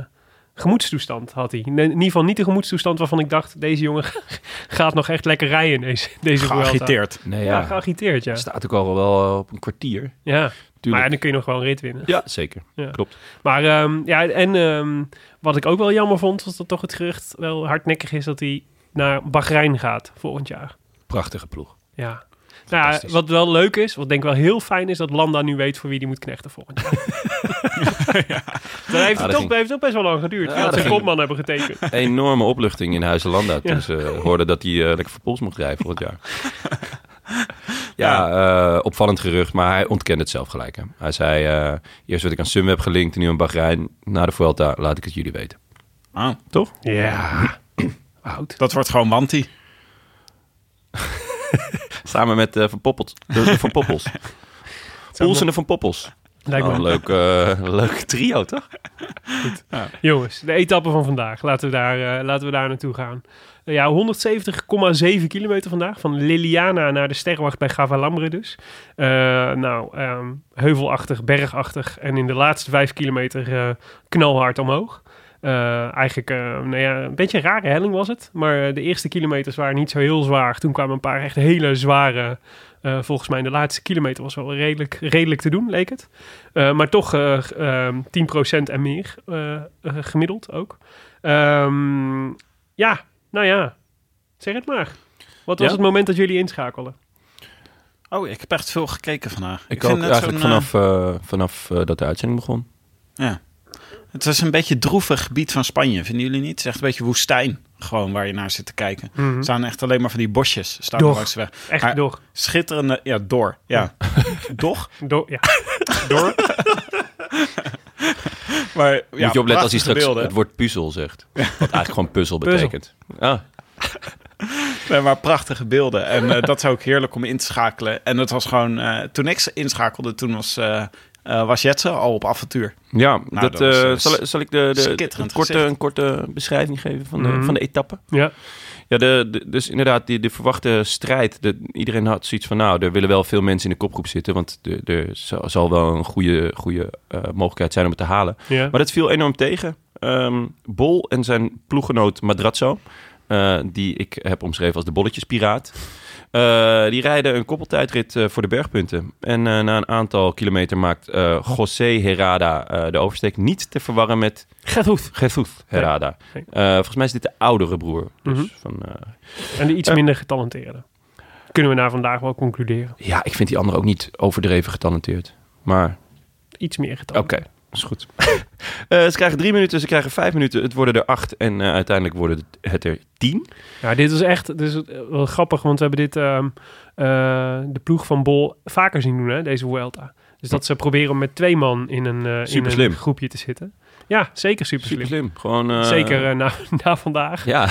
gemoedstoestand had hij. In ieder geval niet de gemoedstoestand waarvan ik dacht, deze jongen gaat nog echt lekker rijden deze, deze. Geagiteerd. Nee, Ja, ja, geagiteerd, ja. staat ook al wel op een kwartier. Ja, Tuurlijk. ja, dan kun je nog wel een rit winnen. Ja, zeker. Ja. Klopt. Maar ja, ja en ehm, wat ik ook wel jammer vond, was dat toch het gerucht wel hardnekkig is dat hij naar Bahrein gaat volgend jaar. Prachtige ploeg. Ja. Nou, ja, wat wel leuk is, wat denk ik wel heel fijn is, dat Landa nu weet voor wie die moet knechten volgend jaar. Dat heeft, dat het toch, ging- heeft ook best wel lang geduurd. Ja, Ja, dat ze ging- kopman hebben getekend. Enorme opluchting in Huizen Landa toen ze hoorden dat hij eh, lekker voor Pols mocht rijden volgend jaar. Ja, eh, opvallend gerucht, maar hij ontkende het zelf gelijk. Hè. Hij zei, eh, eerst werd ik aan Sunweb gelinkt en nu aan Bahrein. Na de Vuelta laat ik het jullie weten. Ah, Toch? Ja. Oud. dat wordt gewoon wanti. Samen met eh Van Poppels. De, de Van Poppels. Poels en de Van Poppels. Lijkt Oh, me. een leuk, eh, leuk trio, toch? Jongens, de etappe van vandaag. Laten we daar, eh, laten we daar naartoe gaan. Ja, 170,7 kilometer vandaag. Van Liliana naar de Sterrenwacht bij Gavalambre dus. Eh, nou, ehm, heuvelachtig, bergachtig. En in de laatste vijf kilometer eh, knalhard omhoog. Eh, eigenlijk nou ja, een beetje een rare helling was het. Maar de eerste kilometers waren niet zo heel zwaar. Toen kwamen een paar echt hele zware... volgens mij in de laatste kilometer was wel redelijk, redelijk te doen, leek het. Maar toch eh, g- ehm, 10% en meer gemiddeld ook. Ehm, ja, nou ja, zeg het maar. Wat was Ja? het moment dat jullie inschakelen? Oh, ik heb echt veel gekeken vandaag. Ik, vind ook het eigenlijk vanaf, eh, vanaf eh, dat de uitzending begon. ja. Het is een beetje droevig gebied van Spanje, vinden jullie niet? Het is echt een beetje woestijn. gewoon waar je naar zit te kijken. Mhm. Er staan echt alleen maar van die bosjes staan langs de weg. Echt Maar door. Schitterende, ja, door. Ja, doch. door ja. door. Maar ja, Moet je opletten als hij prachtige straks beelden. het woord puzzel zegt. Wat eigenlijk gewoon puzzel betekent. Ah, Nee, maar prachtige beelden. En eh, dat is ook heerlijk om in te schakelen. En het was gewoon, eh, toen ik ze inschakelde, toen was, eh eh, was Jetse al op avontuur. ja, Nou, dat, dat was, zal, zal ik de, de, een, korte, een korte beschrijving geven van de, Mhm. van de etappe? Ja. Ja, de, de- dus inderdaad, die, de verwachte strijd. De, iedereen had zoiets van, nou, er willen wel veel mensen in de kopgroep zitten. Want er, er zal, wel een goede, goede eh, mogelijkheid zijn om het te halen. Ja. Maar dat viel enorm tegen. Ehm, Bol en zijn ploeggenoot Madrazzo, eh, die ik heb omschreven als de bolletjespiraat. Eh, die rijden een koppeltijdrit eh, voor de bergpunten. En eh, na een aantal kilometer maakt José Herrada de oversteek. Niet te verwarren met goed. Jesus Herrada. Nee. Volgens mij is dit de oudere broer. Dus Mhm. van, En de iets minder getalenteerde. Kunnen we na vandaag wel concluderen. ja, ik vind die andere ook niet overdreven getalenteerd. Maar Iets meer oké, getalenteerd. Is goed. Eh, ze krijgen drie minuten, ze krijgen vijf minuten. Het worden er acht en eh, uiteindelijk worden het er tien. Ja, dit is echt dit is wel grappig, want we hebben dit ehm, eh, de ploeg van Bol vaker zien doen, hè, deze Vuelta. Dus dat ze proberen om met twee man in een, in een groepje te zitten. Ja, zeker super, Super slim. slim. Gewoon, eh, Zeker eh, na, na vandaag. Ja,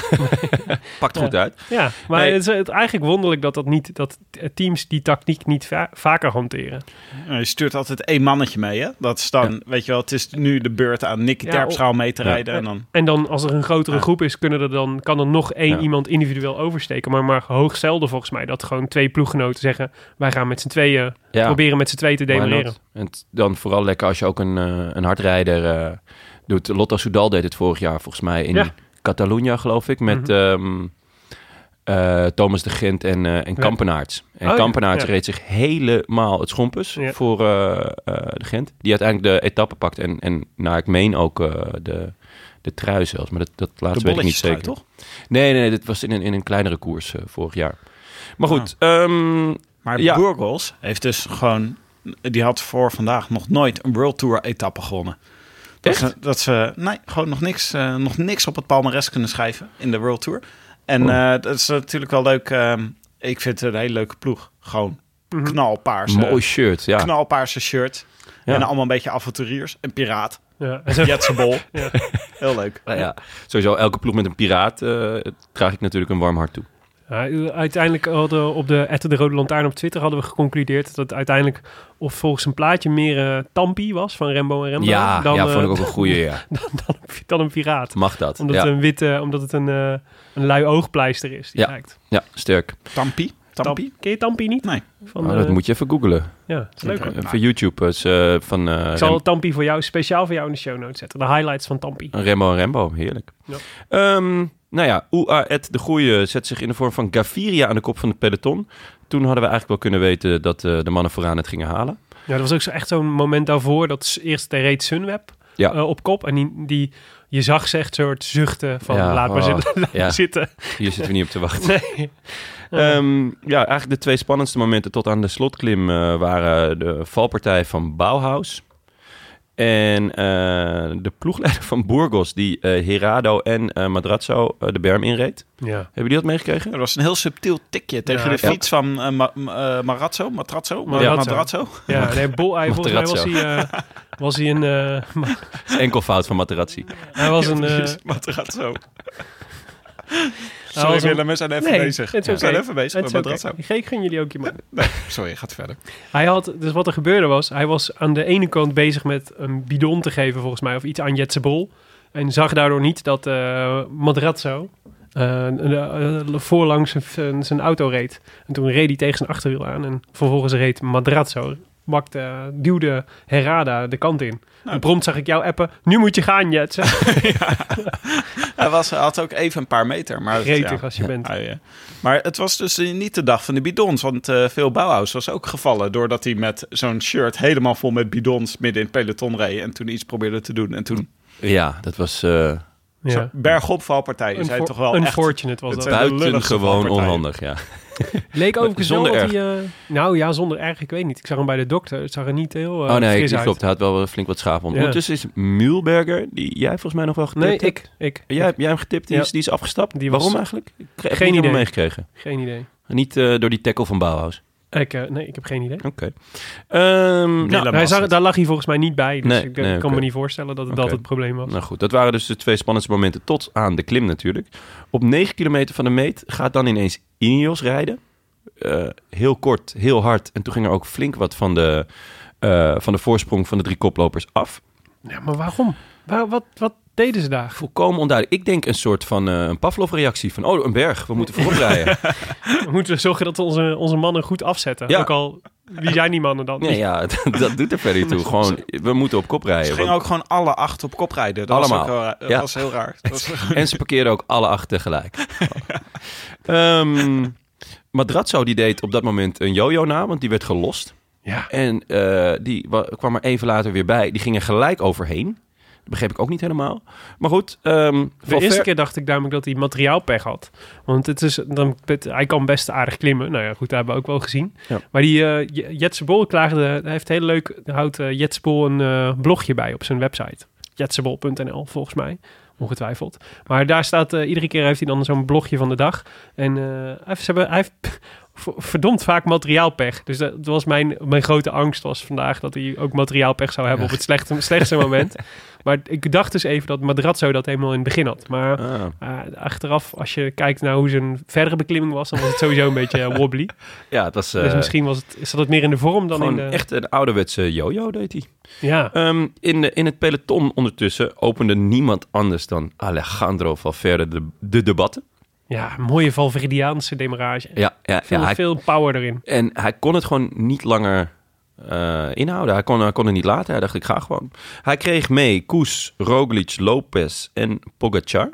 pakt goed uit. Ja, maar Nee. het is het eigenlijk wonderlijk dat, dat, niet, dat teams die tactiek niet va- vaker hanteren. Je stuurt altijd één mannetje mee, hè? Dat is dan, weet je wel, het is nu de beurt aan Nicky Ja, Terpschaal mee te ja. rijden. En dan, En dan als er een grotere Ja. groep is, kunnen er dan, kan er nog één Ja. iemand individueel oversteken. Maar, maar hoog zelden volgens mij dat gewoon twee ploeggenoten zeggen... wij gaan met z'n tweeën, Ja, proberen met z'n tweeën te demoleren. En dan vooral lekker als je ook een, eh, een hardrijder eh, doet. Lotto Soudal deed het vorig jaar volgens mij in Ja. Catalunya, geloof ik. Met Mhm. ehm, eh, Thomas de Gent en, eh en Ja. Kampenaerts. En Oh Kampenaerts ja. reed zich helemaal het schompus Ja. voor eh, eh, de Gent. Die uiteindelijk de etappe pakt. En, en naar ik meen ook eh, de, de trui zelfs. Maar dat, dat laatste weet ik niet zeker. toch? Nee, nee, nee, dit was in een, in een kleinere koers vorig jaar. Maar goed, ehm, Maar Ja. Burgos heeft dus gewoon... Die had voor vandaag nog nooit een World Tour etappe gewonnen. Dat Echt? ze, dat ze nee, gewoon nog niks, eh, nog niks op het palmares kunnen schrijven in de World Tour. En Oh. eh, dat is natuurlijk wel leuk. ehm, ik vind het een hele leuke ploeg. Gewoon Mhm. knalpaarse, mooi shirt. Ja. knalpaarse shirt. Ja. En allemaal een beetje avonturiers. Een piraat. Ja, Jetsebol. Ja. Heel leuk. Nou ja, sowieso elke ploeg met een piraat eh, draag ik natuurlijk een warm hart toe. Ja, uiteindelijk hadden we op de Ette de Rode Lantaarn op Twitter hadden we geconcludeerd dat het uiteindelijk of volgens een plaatje meer eh, Tampi was van Rembo en Rembo. ja, dan, ja, eh, vond ik ook een goeie, ja. dan, dan, dan een piraat. Mag dat? Omdat Ja, het een witte, omdat het een, eh, een lui oogpleister is. Die Ja. lijkt. ja, sterk. Tampi. Tampi? Tam- Ken je Tampi niet? Nee. Van, Oh, dat eh, moet je even googlen. Ja, dat is leuk. Hoor. Even YouTube. is, eh, van eh, Ik zal Rem- Tampi voor jou, speciaal voor jou in de show notes zetten. De highlights van Tampi. Rembo en Rembo, heerlijk. Ja. Ehm, nou ja, UAET de Goeie zet zich in de vorm van Gaviria aan de kop van het peloton. Toen hadden we eigenlijk wel kunnen weten dat eh, de mannen vooraan het gingen halen. Ja, dat was ook zo, echt zo'n moment daarvoor. Dat eerst de reed Sunweb Ja. eh, op kop. En die, die, je zag ze echt soort zuchten van Ja, laat maar oh, zitten. laat ja. maar zitten. Hier zitten we niet op te wachten. Nee. Ehm, ja, eigenlijk de twee spannendste momenten tot aan de slotklim eh, waren de valpartij van Bauhaus. En eh, de ploegleider van Burgos, die eh, Herado en eh Madrazo de berm inreed. Ja. Hebben jullie dat meegekregen? Er was een heel subtiel tikje tegen Ja, de ja. fiets van eh, Ma- Ma- Marazzo. Matrazzo? Marazzo. Matrazzo. Ja, nee, Bol, hij, volgens mij was Materazzo. hij, eh, was hij een... eh, fout van Materazzi. hij was een... eh, hij Sorry Willem, we zijn even Nee, bezig. We oké. zijn even bezig met. Matrazzo. Ik gun jullie ook je man. Nee, sorry, gaat verder. Hij had, dus wat er gebeurde was, hij was aan de ene kant bezig met een bidon te geven volgens mij, of iets aan Jetse Bol. En zag daardoor niet dat eh Madrazzo eh, eh, voorlangs zijn- auto reed. En toen reed hij tegen zijn achterwiel aan en vervolgens reed Madrazzo, makte, duwde Herrada de kant in. en prompt zag ik jou appen, nu moet je gaan Jetse. Hij, was, had ook even een paar meter. Maar het- Gretig ja. als je bent. Eh, maar het was dus eh, niet de dag van de bidons. Want eh veel Bauhaus was ook gevallen. Doordat hij met zo'n shirt helemaal vol met bidons midden in het peloton reed. En toen iets probeerde te doen. En toen Ja, dat was eh Ja. bergop valpartij. Je zei Unfor- toch wel echt... Unfortunate was het dat. buitengewoon onhandig. Ja. Leek overigens wel Zonder dat hij... eh, nou ja, zonder erg, ik weet niet. Ik zag hem bij de dokter. Het zag er niet heel eh oh nee, uit. klopt. Hij had wel flink wat schaap onder. Ja. Ondertussen is Mühlberger, die jij volgens mij nog wel getipt Nee, hebt. ik. ik. Jij, hebt- jij hebt hem getipt, die, Ja. is, die is afgestapt. Die was- Waarom eigenlijk? Ik Geen niet idee. meegekregen. Geen idee. Niet eh, door die tackle van Bauhaus. Ik, eh, nee, ik heb geen idee. Oké. Ehm, Willem nou, zag, daar lag hij volgens mij niet bij. Dus Nee, ik eh, nee, kan me niet voorstellen dat het dat het probleem was. nou goed, dat waren dus de twee spannendste momenten tot aan de klim natuurlijk. Op 9 kilometer van de meet gaat dan ineens Ineos rijden. Eh, heel kort, heel hard. En toen ging er ook flink wat van de, van de voorsprong van de drie koplopers af. Ja, maar waarom? Waar, wat, wat deden ze daar? Volkomen onduidelijk. Ik denk een soort van eh, een Pavlov-reactie van... oh, een berg, we moeten voorop rijden. We moeten zorgen dat onze, onze mannen goed afzetten. Ja. Ook al, wie zijn die mannen dan? nee, ja, dat, dat doet er verder niet toe. Gewoon, we moeten op kop rijden. Ze gingen want- ook gewoon alle acht op kop rijden. Dat Allemaal. Was ook Ja. was heel raar. Dat was- En ze parkeerden ook alle acht tegelijk. Ehm Madrazzo die deed op dat moment een jojo na, want die werd gelost. Ja. En eh, die wa- kwam er even later weer bij. Die ging er gelijk overheen. Dat begreep ik ook niet helemaal. Maar goed. ehm De eerste keer dacht ik namelijk dat hij materiaalpech had. Want het is, dan, het- hij kan best aardig klimmen. Nou ja, goed, dat hebben we ook wel gezien. Ja. Maar die J- Jetse Bol klaagde... Hij heeft heel leuk... Houdt Jetse Bol een eh, blogje bij op zijn website. jetsebol.nl volgens mij. Ongetwijfeld. Maar daar staat... iedere keer heeft hij dan zo'n blogje van de dag. En eh, hij heeft, verdomd vaak materiaalpech. Dus dat, was mijn, mijn grote angst was vandaag... dat hij ook materiaalpech zou hebben op het slechte, slechtste moment. Maar ik dacht dus even dat Madrazzo dat helemaal in het begin had. Maar Ah, uh, achteraf, als je kijkt naar hoe zijn verdere beklimming was, dan was het sowieso een beetje eh, wobbly. ja, dat was eh, dus misschien was het, zat het meer in de vorm dan in de... echt een ouderwetse jojo deed hij. Ja, Ehm, in, de, in het peloton ondertussen opende niemand anders dan Alejandro Valverde de, de debatten. Ja, mooie Valverdiaanse demarrage. Ja, ja, veel, ja hij, veel power erin. En hij kon het gewoon niet langer eh, inhouden. Hij kon, hij kon het niet laten. Hij dacht, ik ga gewoon. Hij kreeg mee Koes, Roglic, Lopez en Pogacar.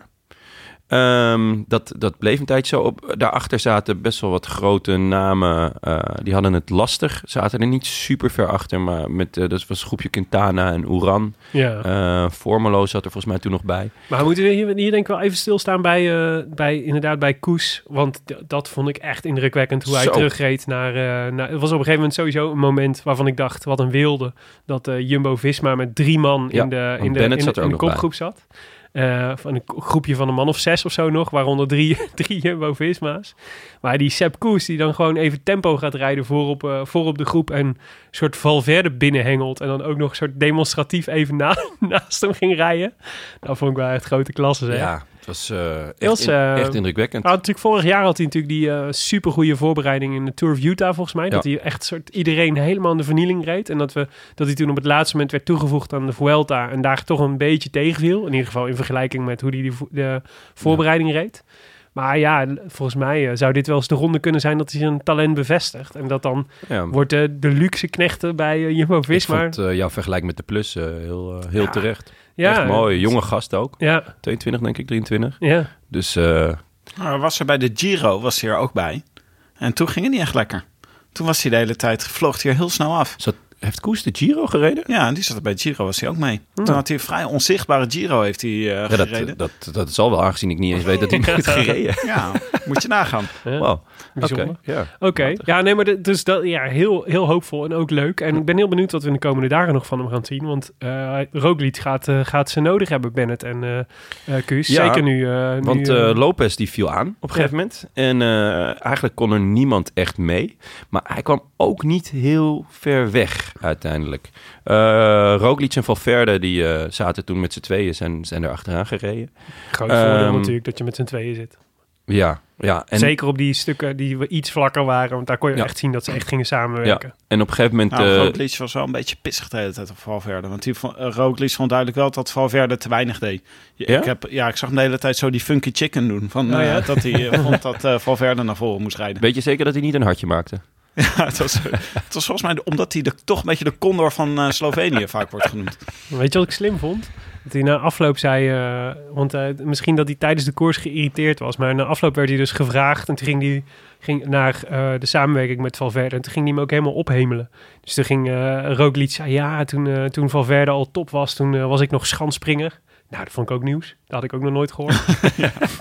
Ehm, dat, dat bleef een tijdje zo. Op, daarachter zaten best wel wat grote namen. eh, die hadden het lastig. Zaten er niet super ver achter. Maar met, eh, dat was groepje Quintana en Uran. Ja. Formelo zat er volgens mij toen nog bij. Maar we moeten hier, hier denk ik wel even stilstaan bij, bij inderdaad bij Koes. Want dat vond ik echt indrukwekkend hoe hij Zo. terugreed naar, naar... Het was op een gegeven moment sowieso een moment waarvan ik dacht, wat een wilde. Dat Jumbo-Visma met drie man Ja, in de, in de, in de, in ook de nog bij. kopgroep zat. Eh, van een groepje van een man of zes of zo nog, waaronder drie, drie Jumbo-Visma's. Maar die Sepp Koes, die dan gewoon even tempo gaat rijden voor op, eh, voor op de groep en soort Valverde binnenhengelt. En dan ook nog een soort demonstratief even na, naast hem ging rijden. Dat vond ik wel echt grote klasse, zeg. Was eh, echt, in- echt indrukwekkend. Nou, natuurlijk vorig jaar had hij natuurlijk die eh supergoeie voorbereiding in de Tour of Utah volgens mij. Ja. Dat hij echt soort iedereen helemaal in de vernieling reed. En dat, we, dat hij toen op het laatste moment werd toegevoegd aan de Vuelta. En daar toch een beetje tegenviel. In ieder geval in vergelijking met hoe hij die de voorbereiding reed. Maar ja, volgens mij eh, zou dit wel eens de ronde kunnen zijn dat hij zijn talent bevestigt. En dat dan ja, wordt de, de luxe knechten bij uh, Jumbo-Visma. vond eh, jouw vergelijking met de plus heel, heel Ja. terecht. Ja, echt mooi. Jonge gast ook. Ja, 22 denk ik, 23. ja. Dus eh, Maar was er bij de Giro, was hij er ook bij. En toen ging het niet echt lekker. Toen was hij de hele tijd, vloog hij er heel snel af. zat, heeft Koes de Giro gereden? Ja, en die zat er bij Giro, was hij ook mee. Toen had hij een vrij onzichtbare Giro heeft hij, eh, Ja, gereden. dat, dat, dat zal wel, aangezien ik niet eens weet dat hij mee heeft gereden. Ja, moet je nagaan. ja. Wow, oké. Bijzonder. ja. Oké, ja, nee, maar de- dus dat, ja, heel, heel hoopvol en ook leuk. En ik ben heel benieuwd wat we in de komende dagen nog van hem gaan zien. Want eh Roglic gaat, eh, gaat ze nodig hebben, Bennett en eh eh Kuus. Ja, Zeker nu. eh, nu, Want Lopez die viel aan op een gegeven moment. En eh, eigenlijk kon er niemand echt mee. Maar hij kwam ook niet heel ver weg uiteindelijk. Eh Roglic en Valverde die eh, zaten toen met z'n tweeën zijn, zijn er achteraan gereden. groot voordeel ehm, natuurlijk dat je met z'n tweeën zit. Ja, ja. En, Zeker op die stukken die we iets vlakker waren. Want daar kon je Ja. echt zien dat ze echt gingen samenwerken. en op een gegeven moment... Nou, eh, Roglic was wel een beetje pissig de hele tijd op Valverde. Want die vond, uh, Roglic vond duidelijk wel dat Valverde te weinig deed. Ja? Ja? Ik, heb, ja, ik zag hem de hele tijd zo die funky chicken doen. Van, eh, ja? dat hij vond dat eh, Valverde naar voren moest rijden. weet je zeker dat hij niet een hartje maakte? Ja, het was, het was volgens mij omdat hij de, toch een beetje de condor van eh, Slovenië vaak wordt genoemd. Weet je wat ik slim vond? Dat hij na afloop zei, eh, want eh, misschien dat hij tijdens de koers geïrriteerd was, maar na afloop werd hij dus gevraagd en toen ging hij ging naar de samenwerking met Valverde en toen ging hij hem ook helemaal ophemelen. Dus toen ging eh Roglic ja, toen, toen Valverde al top was, toen was ik nog schansspringer. Nou, dat vond ik ook nieuws. Dat had ik ook nog nooit gehoord.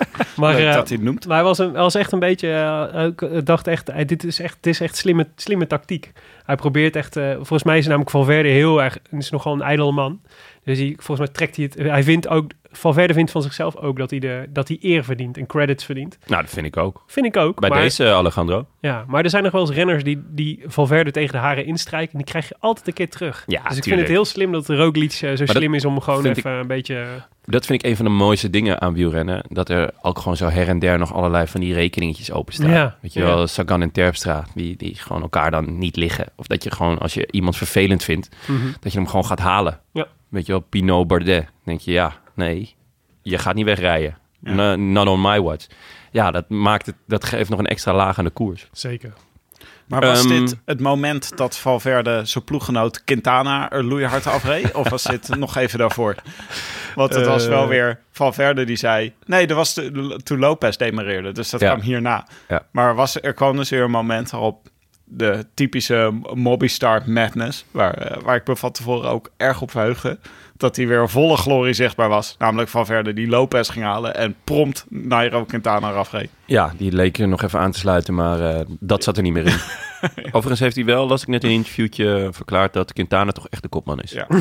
maar, Leuk eh, dat hij het noemt. maar hij was, een, hij was echt een beetje... eh, ik eh, dacht echt, dit is echt, dit is echt slimme, slimme tactiek. Hij probeert echt... eh, volgens mij is namelijk Valverde heel erg... is nogal een ijdele man. Dus hij, volgens mij trekt hij het... Hij vindt ook... Valverde vindt van zichzelf ook dat hij, de, dat hij eer verdient en credits verdient. Nou, dat vind ik ook. Vind ik ook. Bij maar, deze, eh, Alejandro. Ja, maar er zijn nog wel eens renners die, die Valverde tegen de haren instrijken. En die krijg je altijd een keer terug. Ja, dus ik vind het heel slim dat Roglic eh, zo slim is om gewoon even een beetje... Dat vind ik een van de mooiste dingen aan wielrennen. Dat er ook gewoon zo her en der nog allerlei van die rekeningetjes openstaan. Ja, Weet je ja. wel, Sagan en Terpstra, die, die gewoon elkaar dan niet liggen. Of dat je gewoon, als je iemand vervelend vindt, Mhm. dat je hem gewoon gaat halen. Ja. Weet je wel, Pinot Bardet. Dan denk je, ja, nee, je gaat niet wegrijden. No- not on my watch. Ja, dat, maakt het, dat geeft nog een extra laag aan de koers. Zeker. Maar was Ehm, dit het moment dat Valverde zijn ploeggenoot Quintana er loeihard afreed? of was dit nog even daarvoor? Want het was wel Eh. weer Valverde die zei... Nee, dat was de- toen Lopez demareerde. Dus dat Ja. kwam hierna. Ja. Maar was, er kwam dus weer een moment waarop de typische Mobbystar madness... Waar, eh, waar ik me van tevoren ook erg op verheugde... dat hij weer volle glorie zichtbaar was. Namelijk Valverde die Lopez ging halen... en prompt Nairo Quintana eraf reed. Ja, die leek er nog even aan te sluiten, maar eh, dat zat er niet meer in. Overigens heeft hij wel, las ik net in een interviewtje, verklaard dat Quintana toch echt de kopman is. Ja.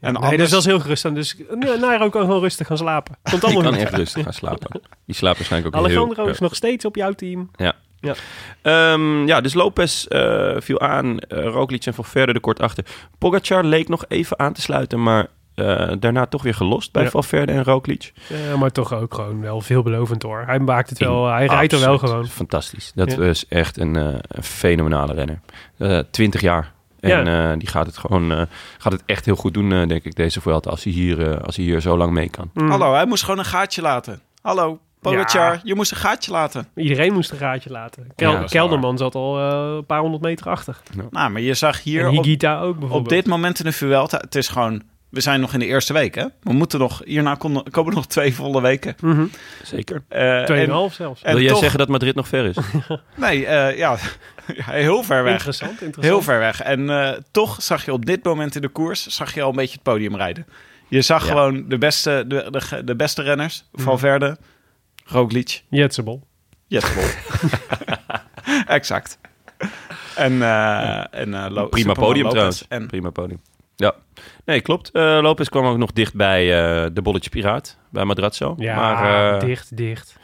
En Nee, anders- dus dat is heel gerust. Dus Nairo kan gewoon rustig gaan slapen. Komt Die allemaal kan goed. echt rustig gaan slapen. Die slaapt waarschijnlijk ook Alejandro heel... is nog steeds op jouw team. Ja. Ja. Ehm, ja, dus Lopez eh, viel aan. eh Roglic en Valverde er kort achter. Pogacar leek nog even aan te sluiten, maar eh, daarna toch weer gelost bij Ja. Valverde en Roglic. Ja, maar toch ook gewoon wel veelbelovend hoor. Hij maakt het wel. Hij rijdt er wel gewoon. Fantastisch. Dat Ja. is echt een, eh, een fenomenale renner. Eh 20 jaar. En eh, die gaat het gewoon eh, gaat het echt heel goed doen, eh, denk ik, deze Vuelta. Als hij hier, eh, als hij hier zo lang mee kan. Mm. Hallo, hij moest gewoon een gaatje laten. Hallo, Pogacar, Ja. je moest een gaatje laten. Iedereen moest een gaatje laten. Kel- Ja, Kelderman zat al eh, een paar honderd meter achter. Nou, maar je zag hier en op, Higita ook bijvoorbeeld. op dit moment in de Vuelta, het is gewoon... We zijn nog in de eerste week, hè? We moeten nog... Hierna komen nog twee volle weken. Mhm. Zeker. Eh, en- Tweeënhalf zelfs. en Wil jij toch- zeggen dat Madrid nog ver is? Nee, eh, ja, ja, heel ver weg. Interessant, interessant. Heel ver weg. En eh, toch zag je op dit moment in de koers... zag je al een beetje het podium rijden. Je zag Ja. gewoon de beste, de, de, de beste renners. Mhm. Valverde, Roglic, Jetsebol. Jetsbol. exact. En, eh en eh, Lo- Prima Superman podium Lopez. trouwens. En Prima podium. Ja. Nee, klopt. Eh Lopez kwam ook nog dicht bij eh, de bolletje piraat. Bij Madrazo. Ja, maar, eh, dicht, dicht.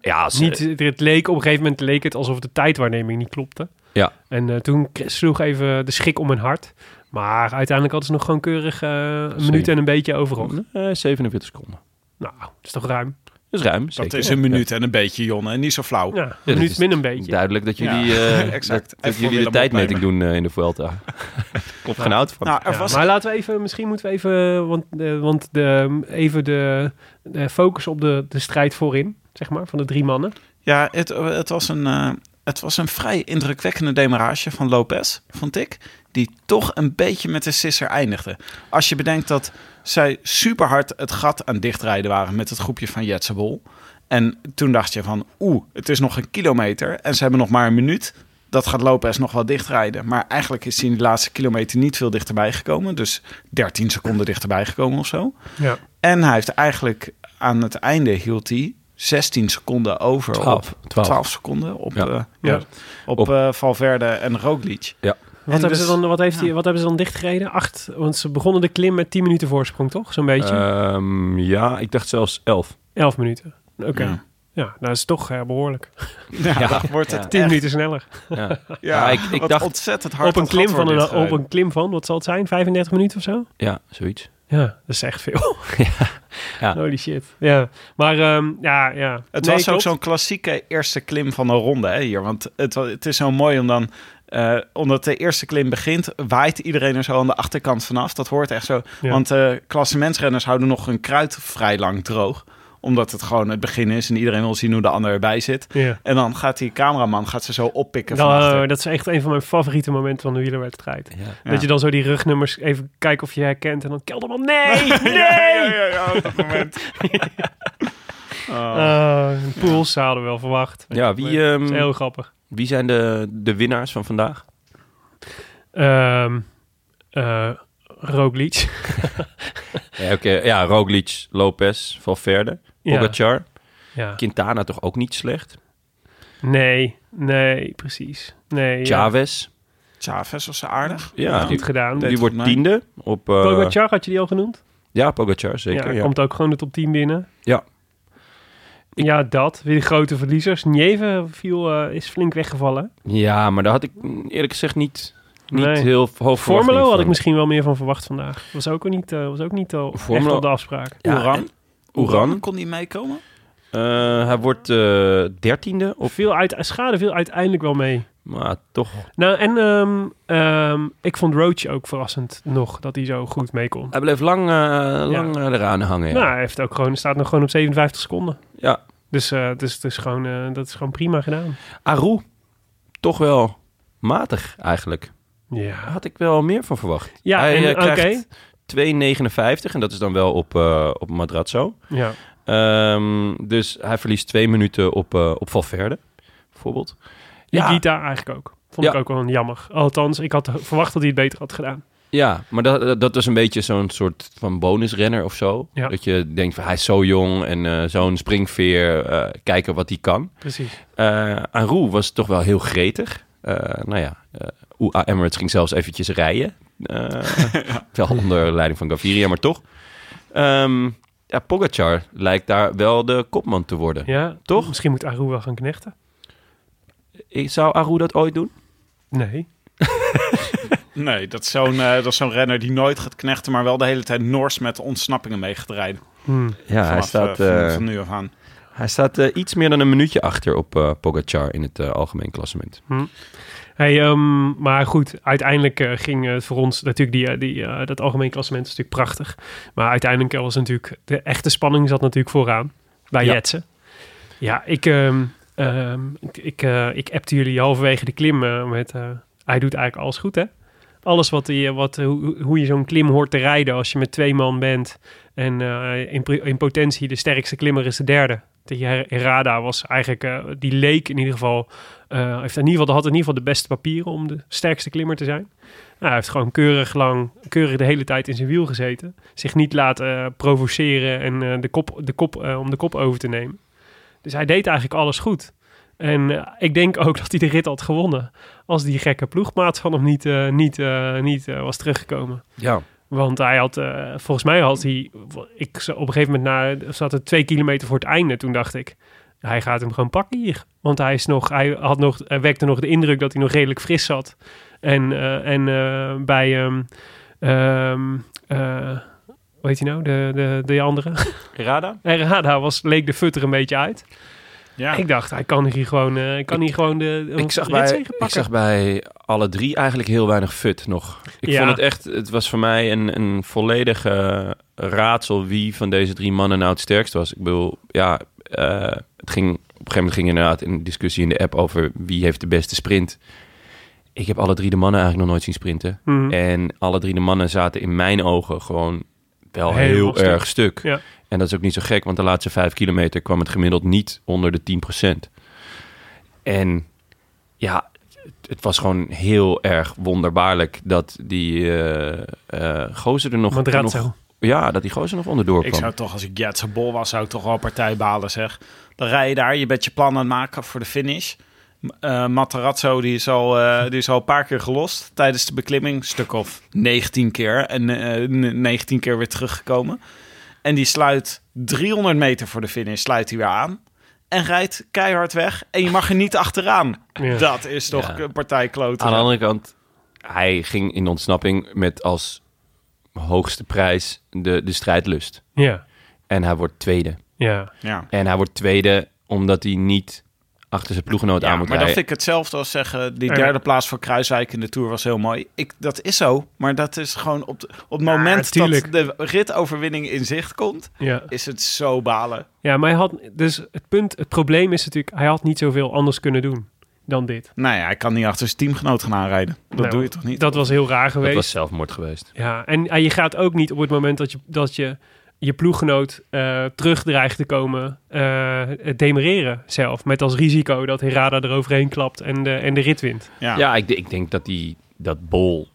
Ja, ze- Niet, het leek, op een gegeven moment leek het alsof de tijdwaarneming niet klopte. Ja. En eh, toen sloeg even de schik om mijn hart. Maar uiteindelijk hadden ze nog gewoon keurig eh, een minuut en een beetje overal. Eh, 47 seconden. Nou, dat is toch ruim? Dat is ruim, dat zeker. is een minuut en een beetje, Jonne. En niet zo flauw. Ja, een minuut is min een beetje. Duidelijk dat jullie, Ja, eh, exact. dat, jullie de tijdmeting doen eh, in de Vuelta. Klopt geen auto van. Nou, er Ja, was Maar laten we even, misschien moeten we even, want, eh, want de, even de, de focus op de, de strijd voorin, zeg maar, van de drie mannen. Ja, het, het, was een, eh, het was een vrij indrukwekkende demarrage van Lopez, vond ik. Die toch een beetje met de sisser eindigde. Als je bedenkt dat zij super hard het gat aan dichtrijden waren met het groepje van Jetsebol. En toen dacht je van, oeh, het is nog een kilometer en ze hebben nog maar een minuut. Dat gaat Lopez nog wel dichtrijden. Maar eigenlijk is hij in de laatste kilometer niet veel dichterbij gekomen. Dus 13 seconden dichterbij gekomen of zo. Ja. En hij heeft eigenlijk aan het einde hield hij 16 seconden over. 12. Op, 12. 12 seconden op, Ja. eh, Ja. op, Op- eh, Valverde en Roglic. Ja. Wat, En hebben dus- ze dan, wat, heeft ja. hij, wat hebben ze dan dichtgereden? Acht, want ze begonnen de klim met 10 minuten voorsprong, toch? Zo'n beetje. Ehm, ja, ik dacht zelfs 11. 11 minuten. Oké. Ja. Ja. nou, dat is toch eh, behoorlijk. Ja, Ja. wordt het Ja. 10 echt- minuten sneller. Ja. Ja, Ja, ik- ik wat dacht- ontzettend hard Op een, klim van een, op een klim van, wat zal het zijn? 35 minuten of zo? ja, zoiets. Ja, dat is echt veel. Ja. Holy shit. Ja, maar ehm, ja, ja. Het Nee, was ook zo'n klassieke eerste klim van een ronde hè, hier. Want het, het is zo mooi om dan... eh, omdat de eerste klim begint, waait iedereen er zo aan de achterkant vanaf. Dat hoort echt zo. Ja. Want eh klassementsrenners houden nog hun kruid vrij lang droog. Omdat het gewoon het begin is en iedereen wil zien hoe de ander erbij zit. Ja. En dan gaat die cameraman gaat ze zo oppikken Nou, dat is echt een van mijn favoriete momenten van de wielerwedstrijd. Ja. Ja. Dat je dan zo die rugnummers even kijkt of je herkent. En dan Kelderman, nee, nee! Ja, ja, ja, op dat moment. Oh. Een Poels hadden we wel verwacht. Ja, wie, Dat is ehm, heel grappig. Wie zijn de, de winnaars van vandaag? Ehm, eh, Roglic. Ja, oké. ja Roglic, Lopez, Valverde. Pogacar. Ja. Quintana toch ook niet slecht? Nee, nee, precies. Nee, ja. Chavez. Chavez was aardig. Ja, die, Goed gedaan. die wordt tiende op... eh, Pogacar, had je die al genoemd? Ja, Pogacar, zeker. ja, Ja, komt ook gewoon de top 10 binnen. Ja. Ja, dat. Weer de grote verliezers. Nieve viel, eh, is flink weggevallen. Ja, maar daar had ik eerlijk gezegd niet, niet Nee. heel hoog Formelo had ik misschien wel meer van verwacht vandaag. Was ook niet, eh, was ook niet al echt op de afspraak. Ja, Oeran. Kon die meekomen? Eh, hij wordt eh, dertiende, Of veel uit, schade viel uiteindelijk wel mee. maar toch... Nou, en ehm, ehm, ik vond Roach ook verrassend nog dat hij zo goed mee kon. Hij bleef lang, lang eraan hangen, ja. Nou, hij heeft ook gewoon, staat nog gewoon op 57 seconden. Ja. Dus, dus, dus gewoon, eh, dat is gewoon prima gedaan. Aru, toch wel matig eigenlijk. Daar Ja, had ik wel meer van verwacht. ja hij en, eh, krijgt 2,59 en dat is dan wel op, op Madrazo. Ja. Ehm, dus hij verliest twee minuten op, eh op Valverde, bijvoorbeeld. Ja. Eigenlijk ook. Vond Ja. ik ook wel jammer. Althans, ik had verwacht dat hij het beter had gedaan. Ja, maar dat, dat was een beetje zo'n soort van bonusrenner of zo. Ja. Dat je denkt van hij is zo jong en eh, zo'n springveer, eh, kijken wat hij kan. Precies. Eh Anru was toch wel heel gretig. Eh, nou ja, eh UAE Emirates ging zelfs eventjes rijden. Eh, Wel onder leiding van Gaviria, maar toch. Ehm ja, Pogacar lijkt daar wel de kopman te worden. Ja, Toch? Misschien moet Aru wel gaan knechten. Ik- Zou Aru dat ooit doen? Nee. Nee, dat is zo'n eh, dat is zo'n renner die nooit gaat knechten, maar wel de hele tijd Noors met ontsnappingen mee gaat rijden. Hmm. Ja, hij staat, eh, van, eh, van nu af aan. hij staat iets meer dan een minuutje achter op eh Pogacar in het algemeen klassement. Hey, ehm, maar goed, uiteindelijk ging het voor ons natuurlijk die, die, dat algemeen klassement is natuurlijk prachtig. Maar uiteindelijk was natuurlijk de echte spanning zat natuurlijk vooraan bij Ja. Jetsen. Ja, ik, ehm, ehm, ik, ik, ik appte jullie halverwege de klim met eh, hij doet eigenlijk alles goed hè. Alles wat, hij, wat hoe, hoe je zo'n klim hoort te rijden als je met twee man bent en eh, in, in potentie de sterkste klimmer is de derde. Her- Herada was eigenlijk, eh, die leek in ieder geval eh, heeft in ieder geval, had in ieder geval de beste papieren om de sterkste klimmer te zijn. Nou, hij heeft gewoon keurig lang, keurig de hele tijd in zijn wiel gezeten. Zich niet laten provoceren en de kop, de kop, om de kop over te nemen. Dus hij deed eigenlijk alles goed. En eh, ik denk ook dat hij de rit had gewonnen. Als die gekke ploegmaat van hem niet, eh, niet, eh, niet was teruggekomen. Ja. Want hij had, eh, volgens mij had hij, ik op een gegeven moment na, zat het twee kilometer voor het einde. Toen dacht ik, hij gaat hem gewoon pakken hier. Want hij is nog, hij had nog, hij wekte nog de indruk dat hij nog redelijk fris zat. En, eh, en eh, bij, ehm ehm, eh, hoe heet hij nou, de, de, de andere? Rada? Rada was, leek de fut er een beetje uit. Ja. Ik dacht, hij kan hier gewoon, eh, hij kan hier gewoon de Ik zag, bij, ik zag bij alle drie eigenlijk heel weinig fut nog. Ik Ja. vond het echt, het was voor mij een, een volledig eh, raadsel wie van deze drie mannen nou het sterkst was. Ik bedoel, ja, eh, het ging, op een gegeven moment ging inderdaad een discussie in de app over wie heeft de beste sprint. Ik heb alle drie de mannen eigenlijk nog nooit zien sprinten. Mhm. En alle drie de mannen zaten in mijn ogen gewoon wel Heel erg stuk. Ja. En dat is ook niet zo gek, want de laatste vijf kilometer kwam het gemiddeld niet onder de 10%. En ja, het, was gewoon heel erg wonderbaarlijk dat die eh eh gozer er nog, Madrazo. nog... Ja, dat die gozer nog onderdoor Ik kwam. zou toch, als ik Jetse Bol was, zou ik toch wel partij balen, zeg. Dan rij je daar, je bent je plan aan het maken voor de finish. Eh Matarazzo, die is, al, eh, die is al een paar keer gelost tijdens de beklimming. Een stuk of 19 keer. En eh, n- 19 keer weer teruggekomen. En die sluit 300 meter voor de finish, sluit hij weer aan. En rijdt keihard weg. En je mag er niet achteraan. Ja. Dat is toch Ja. een partij kloten. Aan de andere kant, hij ging in de ontsnapping met als hoogste prijs de, de strijdlust. Ja, En hij wordt tweede. ja. Ja. En hij wordt tweede omdat hij niet achter zijn ploeggenoot Ja, aan moet maar dat rijden. vind ik hetzelfde als zeggen... die Ja. derde plaats voor Kruiswijk in de Tour was heel mooi. Ik, dat is zo, maar dat is gewoon op, de- op het moment dat de ritoverwinning in zicht komt... ja. is het zo balen. Ja, maar hij had dus het punt, het probleem is natuurlijk, hij had niet zoveel anders kunnen doen dan dit. Nou ja, hij kan niet achter zijn teamgenoot gaan aanrijden. Dat Nou, doe je toch niet? Dat was heel raar Dat geweest. was zelfmoord geweest. Ja, en, en je gaat ook niet op het moment dat je dat je, je ploeggenoot eh terug dreigt te komen, eh demereren zelf. Met als risico dat Herada eroverheen klapt en de, en de rit wint. ja. Ja, ik, ik denk dat, die, dat Bol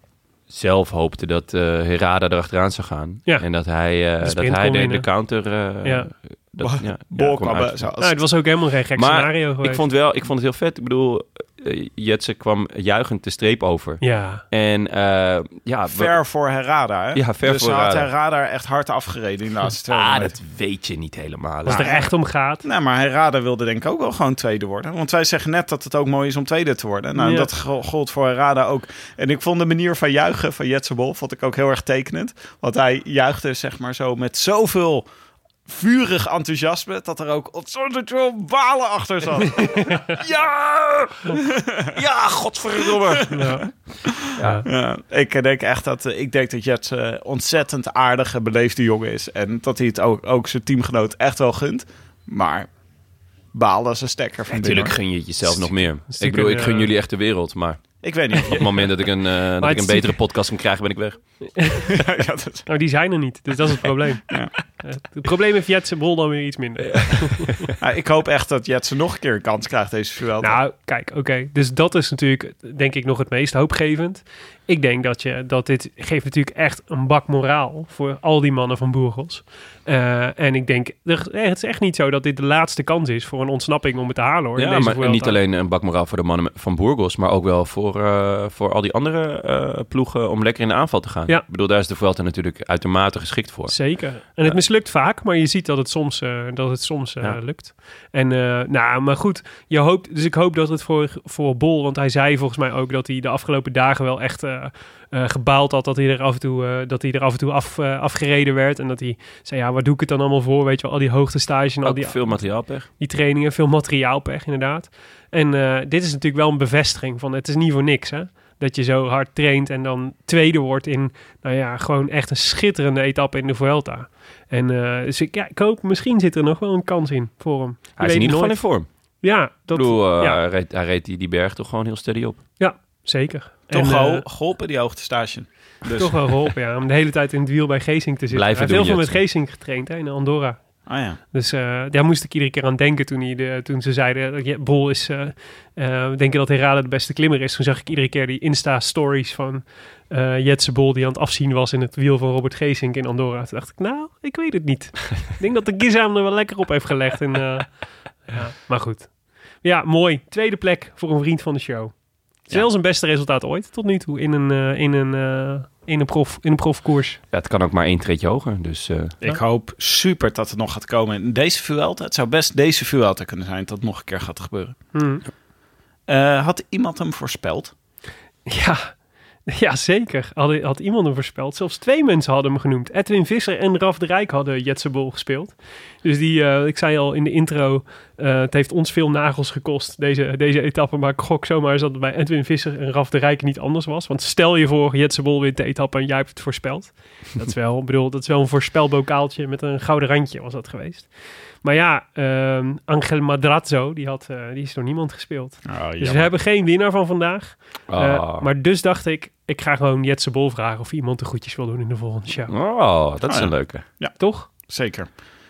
zelf hoopte dat eh Herada erachteraan zou gaan. Ja. En dat hij, eh, dat hij de, de counter... eh, Ja. dat, ja, ja, Bol kon kwam, uit- zo als- Nou, het was ook helemaal geen gek Maar scenario geweest. ik vond, wel, ik vond het heel vet. Ik bedoel, Jetse kwam juichend de streep over. Ja, En eh, ja... we- ver voor Herrada, hè? Ja, ver dus voor had Herrada. Herrada echt hard afgereden in de laatste twee Ah, dat weet je niet helemaal. als het er echt om gaat. Nou, maar Herrada wilde denk ik ook wel gewoon tweede worden. Want wij zeggen net dat het ook mooi is om tweede te worden. Nou, Ja. dat go- gold voor Herrada ook. En ik vond de manier van juichen van Jetse Bol vond ik ook heel erg tekenend. Want hij juichte zeg maar zo met zoveel vurig enthousiasme... dat er ook ontzettend veel balen achter zat. ja! ja, godverdomme! Ja. Ja. Ja, ik denk echt dat eh, ik denk dat Jets eh, ontzettend aardige, beleefde jongen is. En dat hij het ook, ook zijn teamgenoot echt wel gunt. Maar balen ze stekker van Natuurlijk gun je het jezelf nog meer. Ik bedoel, ik een, gun eh, jullie echt de wereld. Maar Ik weet niet. op het moment dat ik een, eh, dat ik een betere podcast kan krijgen, ben ik weg. ja, dat is- Nou, die zijn er niet. Dus dat is het probleem. Ja. Eh, Het probleem heeft Jetse Bol dan weer iets minder. Ja, ik hoop echt dat Jets nog een keer een kans krijgt deze Vuelta. Nou, kijk, oké. Dus dat is natuurlijk, denk ik, nog het meest hoopgevend. Ik denk dat, je, dat dit geeft natuurlijk echt een bak moraal voor al die mannen van Burgos. Eh, en ik denk, er- eh, het is echt niet zo dat dit de laatste kans is voor een ontsnapping om het te halen. Hoor, Ja, deze maar Vuelta. niet alleen een bakmoraal voor de mannen van Burgos, maar ook wel voor, eh, voor al die andere ploegen om lekker in de aanval te gaan. Ja. Ik bedoel, daar is de Vuelta natuurlijk uitermate geschikt voor. Zeker. En het mislukt vaak, maar je ziet dat het soms, dat het soms Ja. lukt. En nou, maar goed, je hoopt, dus ik hoop dat het voor, voor Bol, want hij zei volgens mij ook dat hij de afgelopen dagen wel echt gebaald had dat hij er af en toe, eh, dat hij er af en toe af, eh, afgereden werd. En dat hij zei, ja, waar doe ik het dan allemaal voor? Weet je wel, al die hoogtestage en al die, veel materiaalpech. die trainingen, veel materiaalpech inderdaad. En eh, dit is natuurlijk wel een bevestiging van het is niet voor niks hè. Dat je zo hard traint en dan tweede wordt in, nou ja, gewoon echt een schitterende etappe in de Vuelta. En eh, dus ik, ja, ik hoop, misschien zit er nog wel een kans in voor hem. Je Hij is in ieder geval in vorm. Ja, dat, ik bedoel, eh, ja. hij, reed, hij reed die, die berg toch gewoon heel steady op. ja, zeker. Toch En, wel eh, geholpen, die hoogtestage. Dus, Toch wel geholpen, ja. Om de hele tijd in het wiel bij Geesink te zitten. Blijven hij heeft heel veel met. Geesink getraind hè, in Andorra. ah ja. Dus eh, daar moest ik iedere keer aan denken toen, hij de, toen ze zeiden... dat je- Bol is... eh eh, we denken dat Herada de beste klimmer is. Toen zag ik iedere keer die Insta-stories van eh Jetse Bol... die aan het afzien was in het wiel van Robert Geesink in Andorra. Toen dacht ik, nou, ik weet het niet. ik denk dat de Giza hem er wel lekker op heeft gelegd. En, eh, ja, maar goed. Ja, mooi. Tweede plek voor een vriend van de show. Het is Ja. wel zijn beste resultaat ooit, tot nu toe, in een, eh, in een, eh, in een, prof, in een profkoers. Ja, het kan ook maar één treetje hoger. Dus eh, Ik hoop super dat het nog gaat komen. In deze Vuelta, het zou best deze Vuelta kunnen zijn dat het nog een keer gaat gebeuren. Hm. Eh, had iemand hem voorspeld? Ja, ja zeker. Had, had iemand hem voorspeld. Zelfs twee mensen hadden hem genoemd. Edwin Visser en Raf de Rijk hadden Jetsebol gespeeld. Dus die, eh, ik zei al in de intro, eh, het heeft ons veel nagels gekost, deze, deze etappe. Maar ik gok zomaar eens dat het bij Edwin Visser en Raf de Rijk niet anders was. Want stel je voor, Jetsebol wint de etappe en jij hebt het voorspeld. Dat is wel, ik bedoel, dat is wel een voorspelbokaaltje met een gouden randje was dat geweest. Maar ja, ehm, Angel Madrazzo, die, had, eh, die is door niemand gespeeld. Dus we hebben geen winnaar van vandaag. Ah. maar dus dacht ik, ik ga gewoon Jetse Bol vragen of iemand de groetjes wil doen in de volgende show. Oh, dat is Ah, ja. een leuke. Toch? Zeker.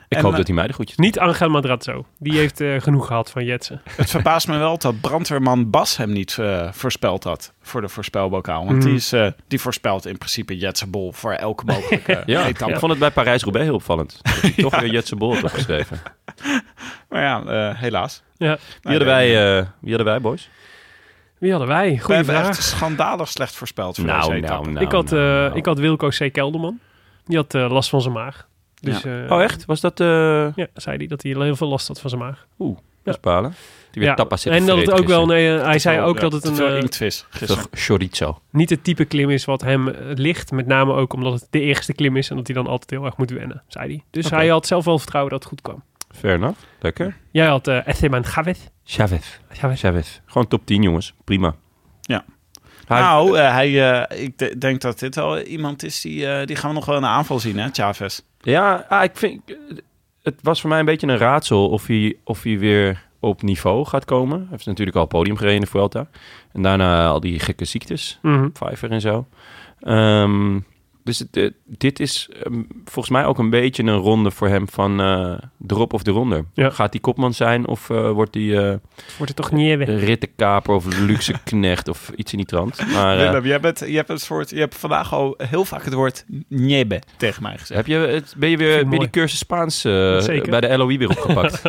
Ik En, hoop eh, dat hij mij de goedjes Niet Angel Madrazzo. Die heeft eh, genoeg gehad van Jetse. Het verbaast me wel dat brandweerman Bas hem niet eh, voorspeld had voor de voorspelbokaal. Want die, is, eh, die voorspelt in principe Jetse Bol voor elke mogelijke Ja, etappe. ik vond het bij Parijs-Roubaix heel opvallend. Dat hij toch weer Jetse Bol had opgeschreven. Maar ja, eh, helaas. Ja. Wie hadden wij, eh, wie hadden wij, boys? Wie hadden wij? We Goeie hebben vraag. echt schandalig slecht voorspeld voor Nou, deze nou, etappe. nou. ik, had, eh, nou. ik had Wilco C. Kelderman. Die had last van zijn maag. Dus, eh, Oh, echt? Was dat... eh Ja, zei hij dat hij heel veel last had van zijn maag. Oeh, dat is balen. Die weer Ja, tapas zitten en dat het ook wel, nee, eh, hij zei ook ja, dat het een, eh, inktvis chorizo. niet het type klim is wat hem ligt. Met name ook omdat het de eerste klim is en dat hij dan altijd heel erg moet wennen, zei hij. Dus hij had zelf wel vertrouwen dat het goed kwam. Fair enough. Lekker. Jij had uh, Esteban Chavez. Chavez. Chavez. Chavez. Gewoon top 10, jongens. Prima. Ja. Hij- nou, hij, eh, ik de- denk dat dit wel iemand is die, eh, die gaan we nog wel in de aanval zien, hè, Chavez. Ja, ah, ik vind... Het was voor mij een beetje een raadsel of hij, of hij weer op niveau gaat komen. Hij heeft natuurlijk al podium gereden in de Vuelta. En daarna al die gekke ziektes. Mhm. Pfeiffer en zo. Ehm, Dus het, eh, dit is ehm, volgens mij ook een beetje een ronde voor hem van eh drop of de ronde. Ja. Gaat hij kopman zijn of eh, wordt hij eh Wordt het toch niet rittenkaper of luxe knecht of iets in die trant? Maar eh, Willem, jij, bent, je, hebt een soort, je hebt vandaag al heel vaak het woord njebe tegen mij gezegd. heb je het, ben je weer mooi. die cursus Spaans bij de LOE weer opgepakt?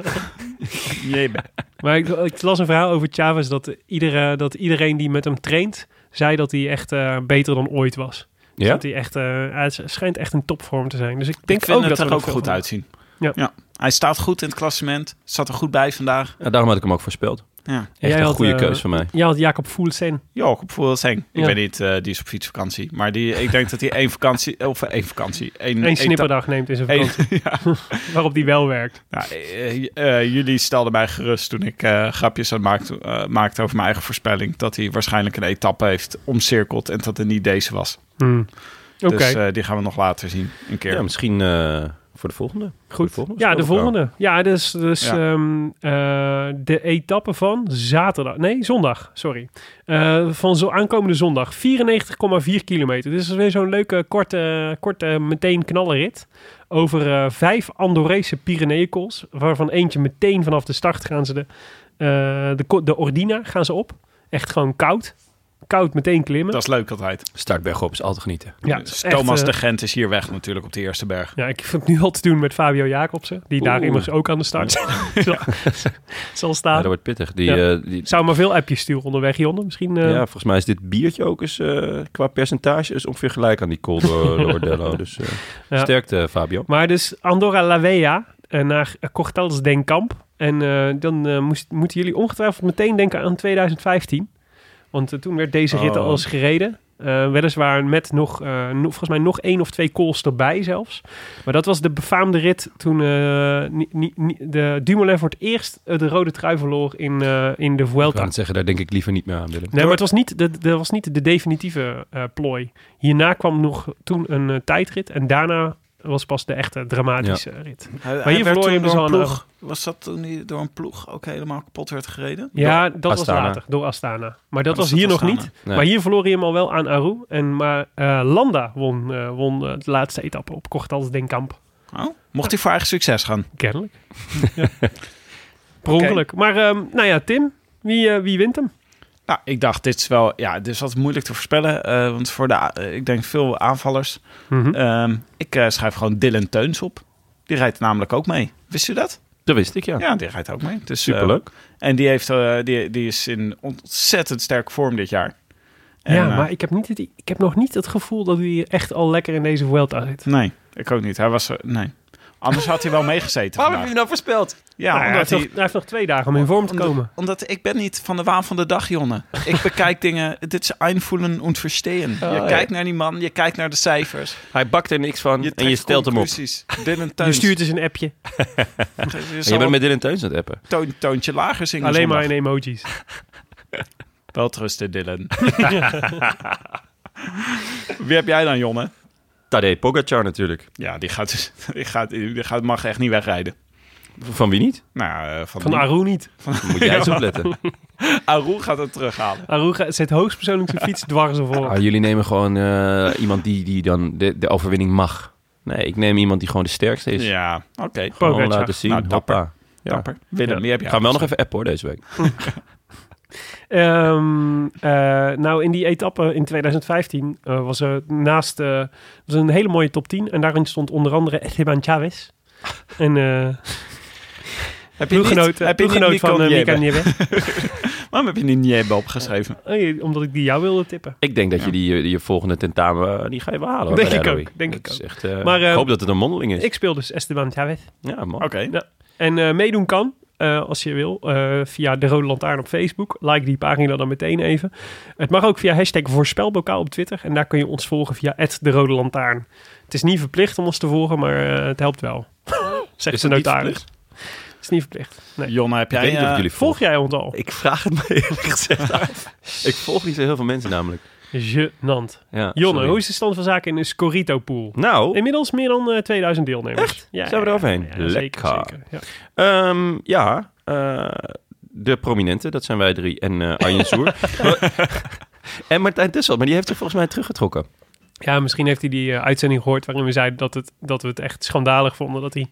Njebe. Maar ik, ik las een verhaal over Chavez dat, iedere, dat iedereen die met hem traint, zei dat hij echt eh, beter dan ooit was. Dus ja? Dat hij echt, eh, hij schijnt echt in topvorm te zijn. Dus ik Ik denk vind ook het dat er er ook goed van- uitzien. Ja. Hij staat goed in het klassement. Zat er goed bij vandaag. Ja, daarom had ik hem ook voorspeld. Ja. Echt Jij een had, goede eh, keus van mij. Ja, had Jacob Voelsen. Ja, ik voel het zeng. Ik Ja. weet niet, eh, die is op fietsvakantie. Maar die, ik denk dat hij één vakantie, of één vakantie, één, Eén snipperdag neemt in zijn vakantie, ja. waarop hij wel werkt. Nou, eh, eh, jullie stelden mij gerust toen ik eh, grapjes aan maakte, eh, maakte over mijn eigen voorspelling. Dat hij waarschijnlijk een etappe heeft omcirkeld en dat het niet deze was. Hmm. Dus eh, die gaan we nog later zien, een keer. Ja, misschien eh, voor de volgende. Goed. de volgende Ja, de volgende. Ja, dus, dus Ja. ehm, eh, de etappe van zaterdag. Nee, zondag. Sorry. Eh, van zo aankomende zondag. 94,4 kilometer. Dit is weer zo'n leuke, korte, korte meteen knallenrit. Over eh, vijf Andorrese Pyreneeënkools. Waarvan eentje meteen vanaf de start gaan ze de, eh, de, de Ordina gaan ze op. Echt gewoon koud. Koud meteen klimmen. Dat is leuk altijd. Startberg op is altijd genieten. ja, Dus echt, Thomas eh, de Gent is hier weg natuurlijk op de eerste berg. Ja, ik heb het nu al te doen met Fabio Jacobsen. Die daar immers ook aan de start zal, zal Ja, staan. dat wordt pittig. Die, Ja. eh, die, Zou maar veel appjes sturen onderweg, Jonne. Misschien... eh, ja, volgens mij is dit biertje ook eens eh, qua percentage is ongeveer gelijk aan die Col de, de Ordello. Dus eh, Ja. sterkte, Fabio. Maar dus Andorra La Vella eh, naar Cortals den Camp. En eh, dan eh, moest, moeten jullie ongetwijfeld meteen denken aan 2015. Want eh, toen werd deze rit Oh. al eens gereden. Eh, weliswaar met nog, eh, no- volgens mij nog één of twee calls erbij zelfs. Maar dat was de befaamde rit toen ni- ni- ni- de Dumoulin voor het eerst de rode trui verloor in, in de Ik Vuelta. kan het zeggen, daar denk ik liever niet meer aan, Willem. Nee, maar het was niet de, de, was niet de definitieve plooi. Hierna kwam nog toen een tijdrit. En daarna was pas de echte dramatische rit. Hij, hier verloor je hem dus al ploeg. Was dat toen hij door een ploeg ook helemaal kapot werd gereden? Ja, dat Astana. was later, door Astana. Maar dat was was hier nog Astana? niet. Nee. Maar hier verloor hij hem al wel aan Aru. En, maar eh, Landa won, eh, won eh, de laatste etappe op Kortals Den Kamp. Oh, mocht hij voor eigen succes gaan? Kennelijk. ja. Per ongeluk. Maar ehm, nou ja, Tim, wie, wie wint hem? Nou, ik dacht, dit is wel, ja, dit is wat moeilijk te voorspellen. eh, want voor de, eh, ik denk veel aanvallers. Mhm. Ehm, ik eh, schrijf gewoon Dylan Teuns op. Die rijdt namelijk ook mee. Wist u dat? Dat wist ik, ja. Ja, die rijdt ook mee. Dus, Superleuk. en die, heeft, eh, die, die is in ontzettend sterke vorm dit jaar. En, ja, maar ik heb, niet het, ik heb nog niet het gevoel dat hij echt al lekker in deze Vuelta zit. Nee, ik ook niet. Hij was er, nee. Anders had hij wel meegezeten vandaag. nou voorspeld? Ja, Nou, hij, omdat heeft nog, hij heeft nog twee dagen om in vorm te omdat, komen. Omdat ik ben niet van de waan van de dag, Jonne. Ik bekijk dingen, dit is einvoelen en verstehen. je ja. kijkt naar die man, je kijkt naar de cijfers. Hij bakt er niks van en je stelt hem op. conclusies. Dylan Je Teuns. stuurt dus een appje. Je je bent met Dylan Teuns aan het appen. toon, toontje lager zingen Alleen maar in emojis. Wel trusten, Dylan. Wie heb jij dan, Jonne? Tadej Pogacar natuurlijk. Ja, die gaat, dus- die gaat, die gaat, mag echt niet wegrijden. Van wie niet? Nou, eh, van, Van Aru niet. Dan moet jij eens opletten. Aru gaat het terughalen. Aru ga- zet hoogstpersoonlijk zijn fiets dwars ervoor. Ah, jullie nemen gewoon eh, iemand die, die dan de, de overwinning mag. Nee, ik neem iemand die gewoon de sterkste is. Ja, oké. Gewoon Pogacar. laten zien. Nou, dapper. Hoppa. Ja. Dapper. Willem, Ja. heb jij? Gaan we wel nog even appen hoor deze week. Ehm, eh, nou, in die etappe in 2015 eh, was er naast eh, was een hele mooie top 10. En daarin stond onder andere Esteban Chavez. En eh Heb je niet, heb je niet van uh, Niebe? Mika Nieve. Waarom heb je niet Niebe opgeschreven? Omdat ik die jou wilde tippen. Ik denk dat je die, die volgende tentamen, die ga je wel halen. Denk ik ook, denk ik ook. Echt, eh, Maar, ik hoop dat het een mondeling is. Ik speel dus Esteban Chavez. ja, man. Oké. Ja. En eh, meedoen kan, eh, als je wil, eh, via de Rode Lantaarn op Facebook. Like die pagina dan meteen even. Het mag ook via hashtag voorspelbokaal op Twitter. En daar kun je ons volgen via de Rode Lantaarn. Het is niet verplicht om ons te volgen, maar eh, het helpt wel. Zegt Is de het niet notaris. verplicht? Het is niet verplicht. Nee. Jonne, heb Ik jij... Volg volg. jij ons al? Ik vraag het me eerlijk gezegd af. ik volg niet zo heel veel mensen namelijk. Genant. Ja, Jonne, sorry. hoe is de stand van zaken in de Scorito pool? Nou, Inmiddels meer dan eh, 2000 deelnemers. Echt? Ja, Zijn we er overheen? Ja, Lekker. zeker. Ja. Ehm, ja, eh, de prominenten, dat zijn wij drie. En eh Arjen Soer. en Martijn Tussel, maar die heeft zich volgens mij teruggetrokken. Ja, misschien heeft hij die eh, uitzending gehoord waarin we zeiden dat, het, dat we het echt schandalig vonden dat hij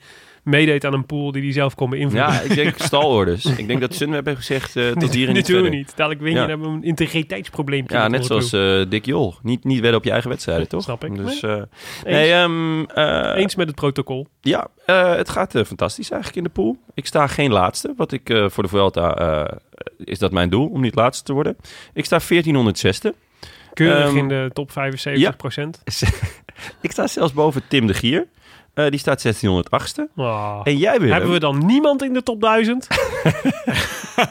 meedeed aan een pool die hij zelf kon beïnvloeden. Ja, ik denk stalorders. ik denk dat Sunweb heeft gezegd uh, tot hier en niet Dit doen we verder. niet. Dadelijk win je, Ja. dan hebben we een integriteitsprobleem. Ja, net zoals eh, Dick Jol. Niet, niet wedden op je eigen wedstrijden, toch? Snap ik. Dus, Nee. eh, nee, ehm, eh, Eens met het protocol. Ja, het gaat fantastisch eigenlijk in de pool. Ik sta geen laatste. Wat ik voor de Vuelta is dat mijn doel om niet laatste te worden. Ik sta 1406e. Keurig Ehm, in de top 75 procent. ik sta zelfs boven Tim de Gier. Eh, die staat 1608ste. Oh. En jij Willem? Hebben we dan niemand in de top 1000?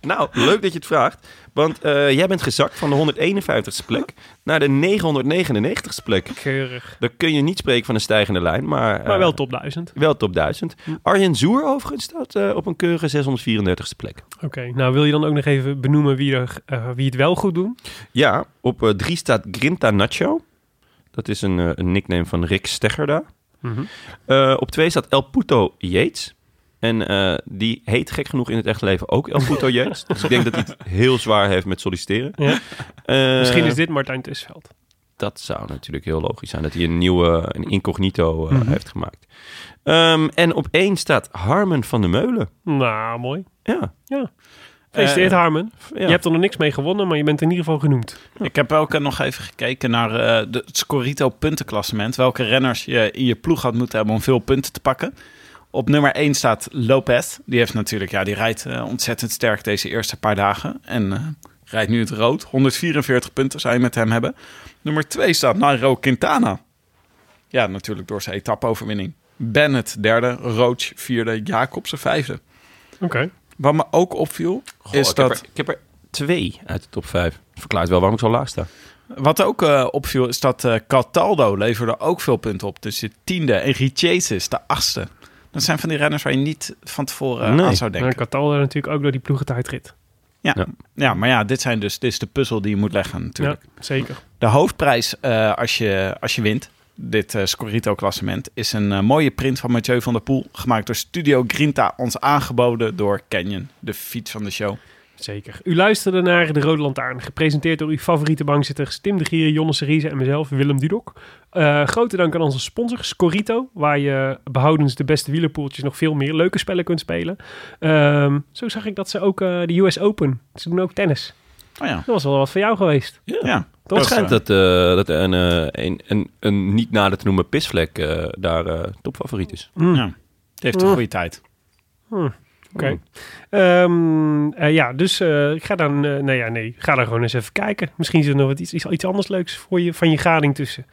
Nou, leuk dat je het vraagt. Want eh, jij bent gezakt van de 151ste plek naar de 999ste plek. Keurig. Dan kun je niet spreken van een stijgende lijn, maar... eh, Maar wel top 1000. Wel top 1000. Arjen Zoer overigens staat eh, op een keurige 634ste plek. Oké, nou wil je dan ook nog even benoemen wie, er, eh, wie het wel goed doen? Ja, op 3 staat Grinta Nacho. Dat is een, eh, een nickname van Rick Steggerda. Mhm. Eh, op 2 staat El Puto Yates. En eh, die heet gek genoeg in het echte leven ook El Puto Yates. Dus ik denk dat hij het heel zwaar heeft met solliciteren. Ja. Eh, Misschien is dit Martijn Tusveld. Dat zou natuurlijk heel logisch zijn. Dat hij een nieuwe, een incognito Mhm. heeft gemaakt. Ehm, en op 1 staat Harmen van der Meulen. Nou, mooi. Ja. Ja. Gefeliciteerd Eh, Harmen. ja. Je hebt er nog niks mee gewonnen, maar je bent in ieder geval genoemd. Ik heb ook nog even gekeken naar eh, de, het Scorito puntenklassement. Welke renners je in je ploeg had moeten hebben om veel punten te pakken. Op nummer 1 staat Lopez. Die heeft natuurlijk, ja, die rijdt eh, ontzettend sterk deze eerste paar dagen. En rijdt nu het rood. 144 punten zou je met hem hebben. Nummer 2 staat Nairo Quintana. Ja, natuurlijk door zijn etappe-overwinning. Bennett derde, Roach vierde, Jacobsen vijfde. Oké. Wat me ook opviel, Goh, is ik, dat... heb er, ik heb er twee uit de top 5. Verklaart wel waarom ik zo laag sta. Wat ook eh, opviel is dat eh, Cataldo leverde ook veel punten op. Dus de tiende en Richesis de achtste. Dat zijn van die renners waar je niet van tevoren eh, Nee. aan zou denken. Cataldo natuurlijk ook door die ploegentijdrit. Ja. Ja. Ja. maar ja, dit, zijn dus, dit is de puzzel die je moet leggen natuurlijk. Ja, zeker. De hoofdprijs eh, als, je, als je wint, dit eh Scorito-klassement, is een eh, mooie print van Mathieu van der Poel. Gemaakt door Studio Grinta, ons aangeboden door Canyon, de fiets van de show. Zeker. U luisterde naar De Rode Lantaarn, gepresenteerd door uw favoriete bankzitters Tim de Gier, Jonne Seriese en mezelf, Willem Dudok. Eh, grote dank aan onze sponsor Scorito, waar je behoudens de beste wielerpoeltjes nog veel meer leuke spellen kunt spelen. Ehm, zo zag ik dat ze ook de US Open, ze doen ook tennis. Oh ja, Dat was wel wat voor jou geweest. ja. Toch? Het schijnt dat, eh, dat er een, eh, een, een, een niet nader te noemen pisvlek eh, daar topfavoriet is. Mm. ja. Het heeft een Mm. goede tijd. Oké. Ehm, eh, ja, dus eh, ik ga dan, eh, nou ja, nee, ga dan gewoon eens even kijken. Misschien zit er nog wat iets, iets, iets anders leuks voor je, van je gading tussen.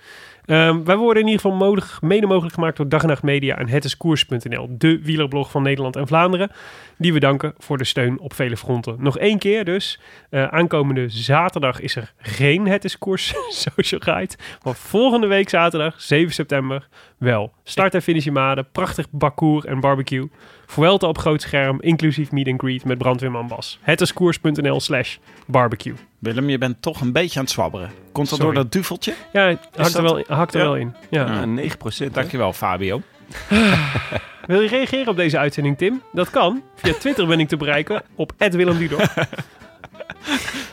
Ehm, wij worden in ieder geval mede mogelijk gemaakt door Dag en Nacht Media en hetiskoers.nl, de wielerblog van Nederland en Vlaanderen. Die we danken voor de steun op vele fronten. Nog één keer dus. eh, aankomende zaterdag is er geen Het is Koers social guide. Maar volgende week zaterdag, 7 september, wel. Start en finish in Maden, prachtig parcours en barbecue. Vuelta op groot scherm, inclusief meet and greet met brandweerman Bas. hetiskoers.nl slash barbecue. Willem, je bent toch een beetje aan het zwabberen. Komt dat Sorry. door dat duveltje? Ja, het hakt er wel, hakt er Ja. wel in. Ja. Ja, 9 procent. Dankjewel, Fabio. Wil je reageren op deze uitzending, Tim? Dat kan. Via Twitter ben ik te bereiken op Willem Dudok.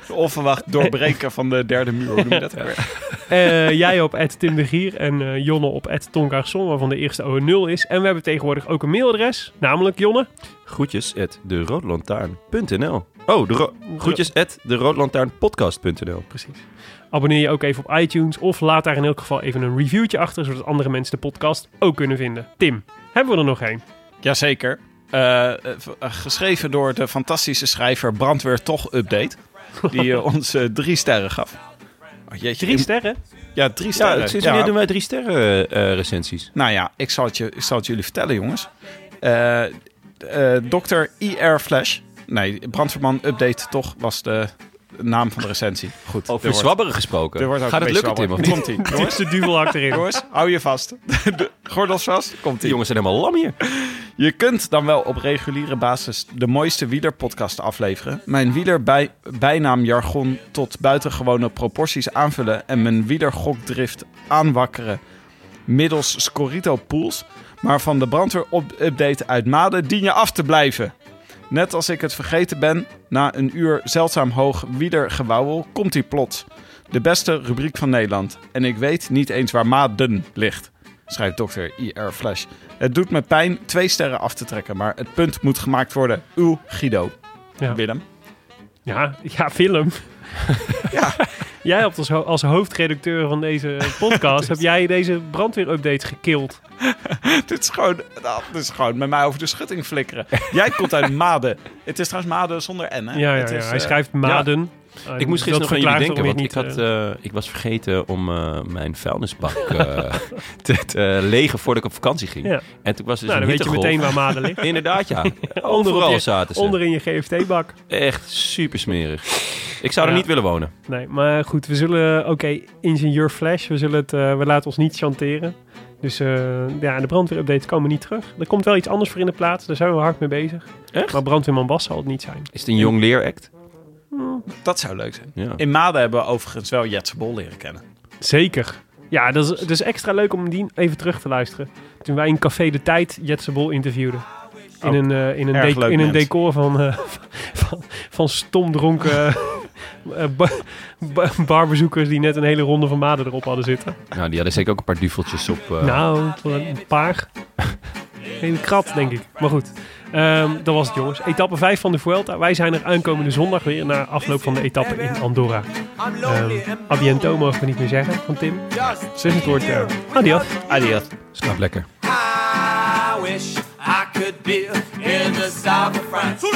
De onverwacht doorbreken van de derde muur. Hoe noem je dat? Eh, jij op Tim de Gier en eh, Jonne op Ton Garçon, waarvan de eerste O 0 is. En we hebben tegenwoordig ook een mailadres, namelijk Jonne. Groetjes at deroodlantaarn.nl Oh, de ro- groetjes at deroodlantaarnpodcast.nl Precies. Abonneer je ook even op iTunes of laat daar in elk geval even een reviewtje achter, zodat andere mensen de podcast ook kunnen vinden. Tim, hebben we er nog één? Jazeker. Eh, eh, geschreven door de fantastische schrijver Brandweer Toch Update. Die eh, ons drie sterren gaf. Oh, jeetje, Drie sterren? Ja, drie Ja, sterren. sinds Ja. wanneer doen wij drie sterren eh, recensies? Nou ja, ik zal het, je, ik zal het jullie vertellen, jongens. Dr. IR Flash. Nee, Brandweerman Update Toch was de naam van de recensie. Goed. Over er wordt- zwabberen gesproken. er wordt ook Gaat het lukken, Tim? Niet? Komt-ie. Jongens, De duvel hakt erin. jongens, hou je vast. De gordels vast. Die Komt-ie. jongens zijn helemaal lam hier. Je kunt dan wel op reguliere basis de mooiste wielerpodcast afleveren. Mijn wielerbij bijnaam jargon tot buitengewone proporties aanvullen en mijn wielergokdrift aanwakkeren middels Scorito pools. Maar van de brandweer-update uit Maden dien je af te blijven. Net als ik het vergeten ben, na een uur zeldzaam hoog wiedergewauwel, komt hij plots. De beste rubriek van Nederland. En ik weet niet eens waar Maden ligt, schrijft dokter I.R. Flash. Het doet me pijn twee sterren af te trekken, maar het punt moet gemaakt worden. Uw Guido. Ja. Willem. Ja, ja, film. Ja. Jij hebt als, ho- als hoofdredacteur van deze podcast, heb jij deze brandweerupdate gekild. dit, is gewoon, nou, dit is gewoon met mij over de schutting flikkeren. Jij komt uit Maden. Het is trouwens Maden zonder N, hè? Ja, ja, ja. is, hij eh, schrijft Maden. Eh, Ik moest gisteren nog aan jullie denken, want ik, had, eh, ik was vergeten om eh, mijn vuilnisbak eh, te, te legen voordat ik op vakantie ging. Ja. En toen was dus Nou, dan weet je meteen waar Maden ligt. Inderdaad, ja. Overal je- zaten ze. Onder in je GFT-bak. Echt super smerig. Ik zou er niet willen wonen. Nee, maar goed, we zullen... Oké, ingenieur Flash, we, zullen het, we laten ons niet chanteren. Dus ja, de brandweerupdates komen niet terug. Er komt wel iets anders voor in de plaats, daar zijn we hard mee bezig. Echt? Maar brandweerman Bas zal het niet zijn. Is het een jong leeract? Dat zou leuk zijn. Ja. In Maden hebben we overigens wel Jetse Bol leren kennen. Zeker. Ja, dat is, dat is extra leuk om die even terug te luisteren. Toen wij in Café de Tijd Jetse Bol interviewden. In een, eh, in een, in een decor van, eh, van, van stomdronken eh, ba- ba- barbezoekers die net een hele ronde van maden erop hadden zitten. Nou, die hadden zeker ook een paar duveltjes op. eh, Nou, een paar. Een krat, denk ik. Maar goed, Ehm, dat was het jongens. Etappe 5 van de Vuelta. Wij zijn er aankomende zondag weer na afloop van de etappe in Andorra. Ehm abiento mogen we niet meer zeggen van Tim. Dus het wordt eh, adios. Adios. Slaap lekker. I wish I could be in the south of France.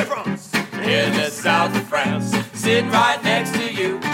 In the south of France. Sitting right